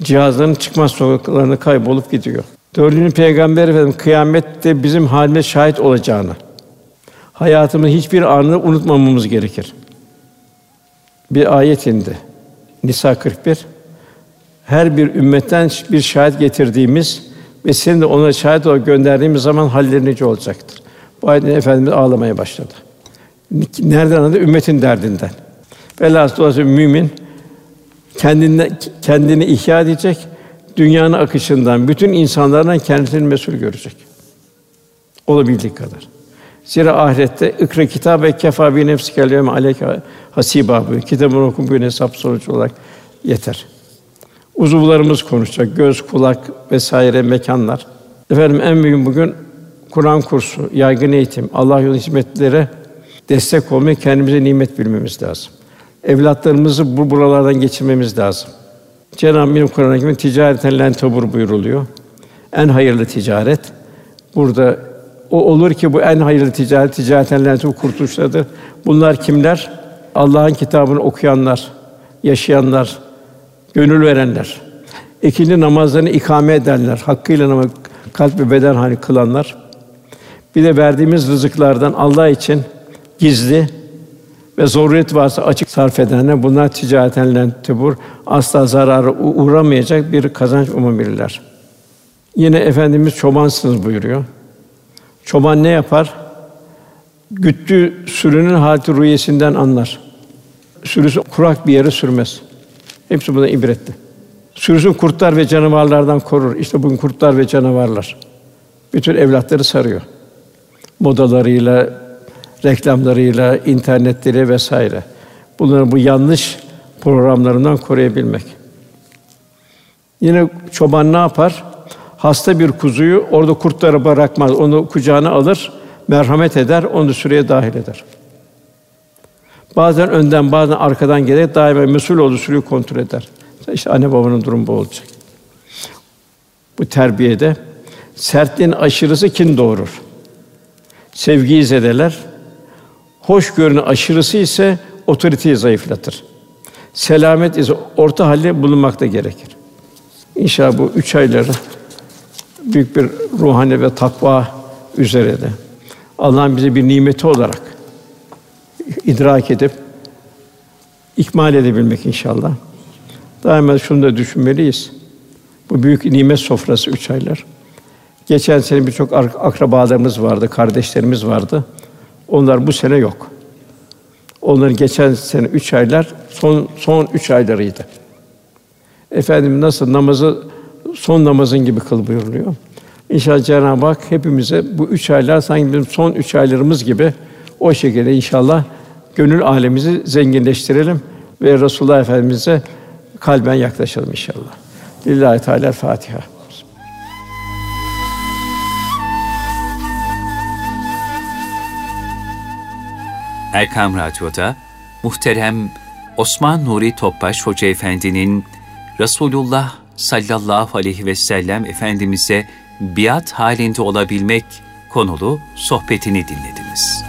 cihazların çıkmaz sokaklarına kaybolup gidiyor. Dördüncü peygamber efendim kıyamette bizim halime şahit olacağını, hayatımızın hiçbir anını unutmamamız gerekir. Bir ayet indi. Nisa 41. Her bir ümmetten bir şahit getirdiğimiz ve seni de ona şahit olarak gönderdiğimiz zaman halleri nice olacaktır. Bu ayetin Efendimiz ağlamaya başladı. Nereden anladı? Ümmetin derdinden. Velhâsıl mümin kendine kendini ihya edecek, dünyanın akışından, bütün insanlardan kendisini mesul görecek. Olabildiği kadar. Zira ahirette ikra kitap ve kefa bi nefsi yevme aleyke hasiba. Kitabını oku bugün hesap sonucu olarak yeter. Uzuvlarımız konuşacak, göz, kulak vesaire mekanlar. Efendim en büyük bugün Kur'an kursu, yaygın eğitim, Allah yolu hizmetlere destek olmayı kendimize nimet bilmemiz lazım. Evlatlarımızı bu buralardan geçirmemiz lazım. Cenab-ı Hak Kur'an-ı Kerim'de ticareten len tabur buyuruluyor. En hayırlı ticaret burada o olur ki bu en hayırlı ticaret ticareten len tabur kurtuluşlardır. Bunlar kimler? Allah'ın kitabını okuyanlar, yaşayanlar, gönül verenler. İkinci namazlarını ikame edenler, hakkıyla namaz kalp ve beden hali kılanlar. Bir de verdiğimiz rızıklardan Allah için gizli ve zaruret varsa açık sarf edenler bunlar ticareten tebur asla zarara uğramayacak bir kazanç umabilirler. Yine efendimiz çobansınız buyuruyor. Çoban ne yapar? Güttüğü sürünün halti rüyesinden anlar. Sürüsü kurak bir yere sürmez. Hepsi buna ibretli. Sürüsün kurtlar ve canavarlardan korur. İşte bugün kurtlar ve canavarlar. Bütün evlatları sarıyor. Modalarıyla, reklamlarıyla, internetleriyle vesaire. Bunları bu yanlış programlarından koruyabilmek. Yine çoban ne yapar? Hasta bir kuzuyu orada kurtlara bırakmaz. Onu kucağına alır, merhamet eder, onu süreye dahil eder. Bazen önden, bazen arkadan gelerek daima mesul olduğu sürüyü kontrol eder. İşte anne babanın durumu bu olacak. Bu terbiyede sertliğin aşırısı kin doğurur. Sevgiyi zedeler. Hoşgörünün aşırısı ise otoriteyi zayıflatır. Selamet ise orta halde bulunmakta gerekir. İnşallah bu üç ayları büyük bir ruhani ve takva üzere de Allah'ın bize bir nimeti olarak idrak edip ikmal edebilmek inşallah. Daima şunu da düşünmeliyiz. Bu büyük nimet sofrası üç aylar. Geçen sene birçok akrabalarımız vardı, kardeşlerimiz vardı. Onlar bu sene yok. Onların geçen sene üç aylar son son üç aylarıydı. Efendim nasıl namazı son namazın gibi kıl buyuruluyor. İnşallah Cenab-ı Hak hepimize bu üç aylar sanki bizim son üç aylarımız gibi o şekilde inşallah gönül alemizi zenginleştirelim ve Resulullah Efendimize kalben yaklaşalım inşallah. Lillahi Teala Fatiha. Erkam Radyo'da muhterem Osman Nuri Topbaş Hoca Efendi'nin Resulullah sallallahu aleyhi ve sellem Efendimiz'e biat halinde olabilmek konulu sohbetini dinlediniz.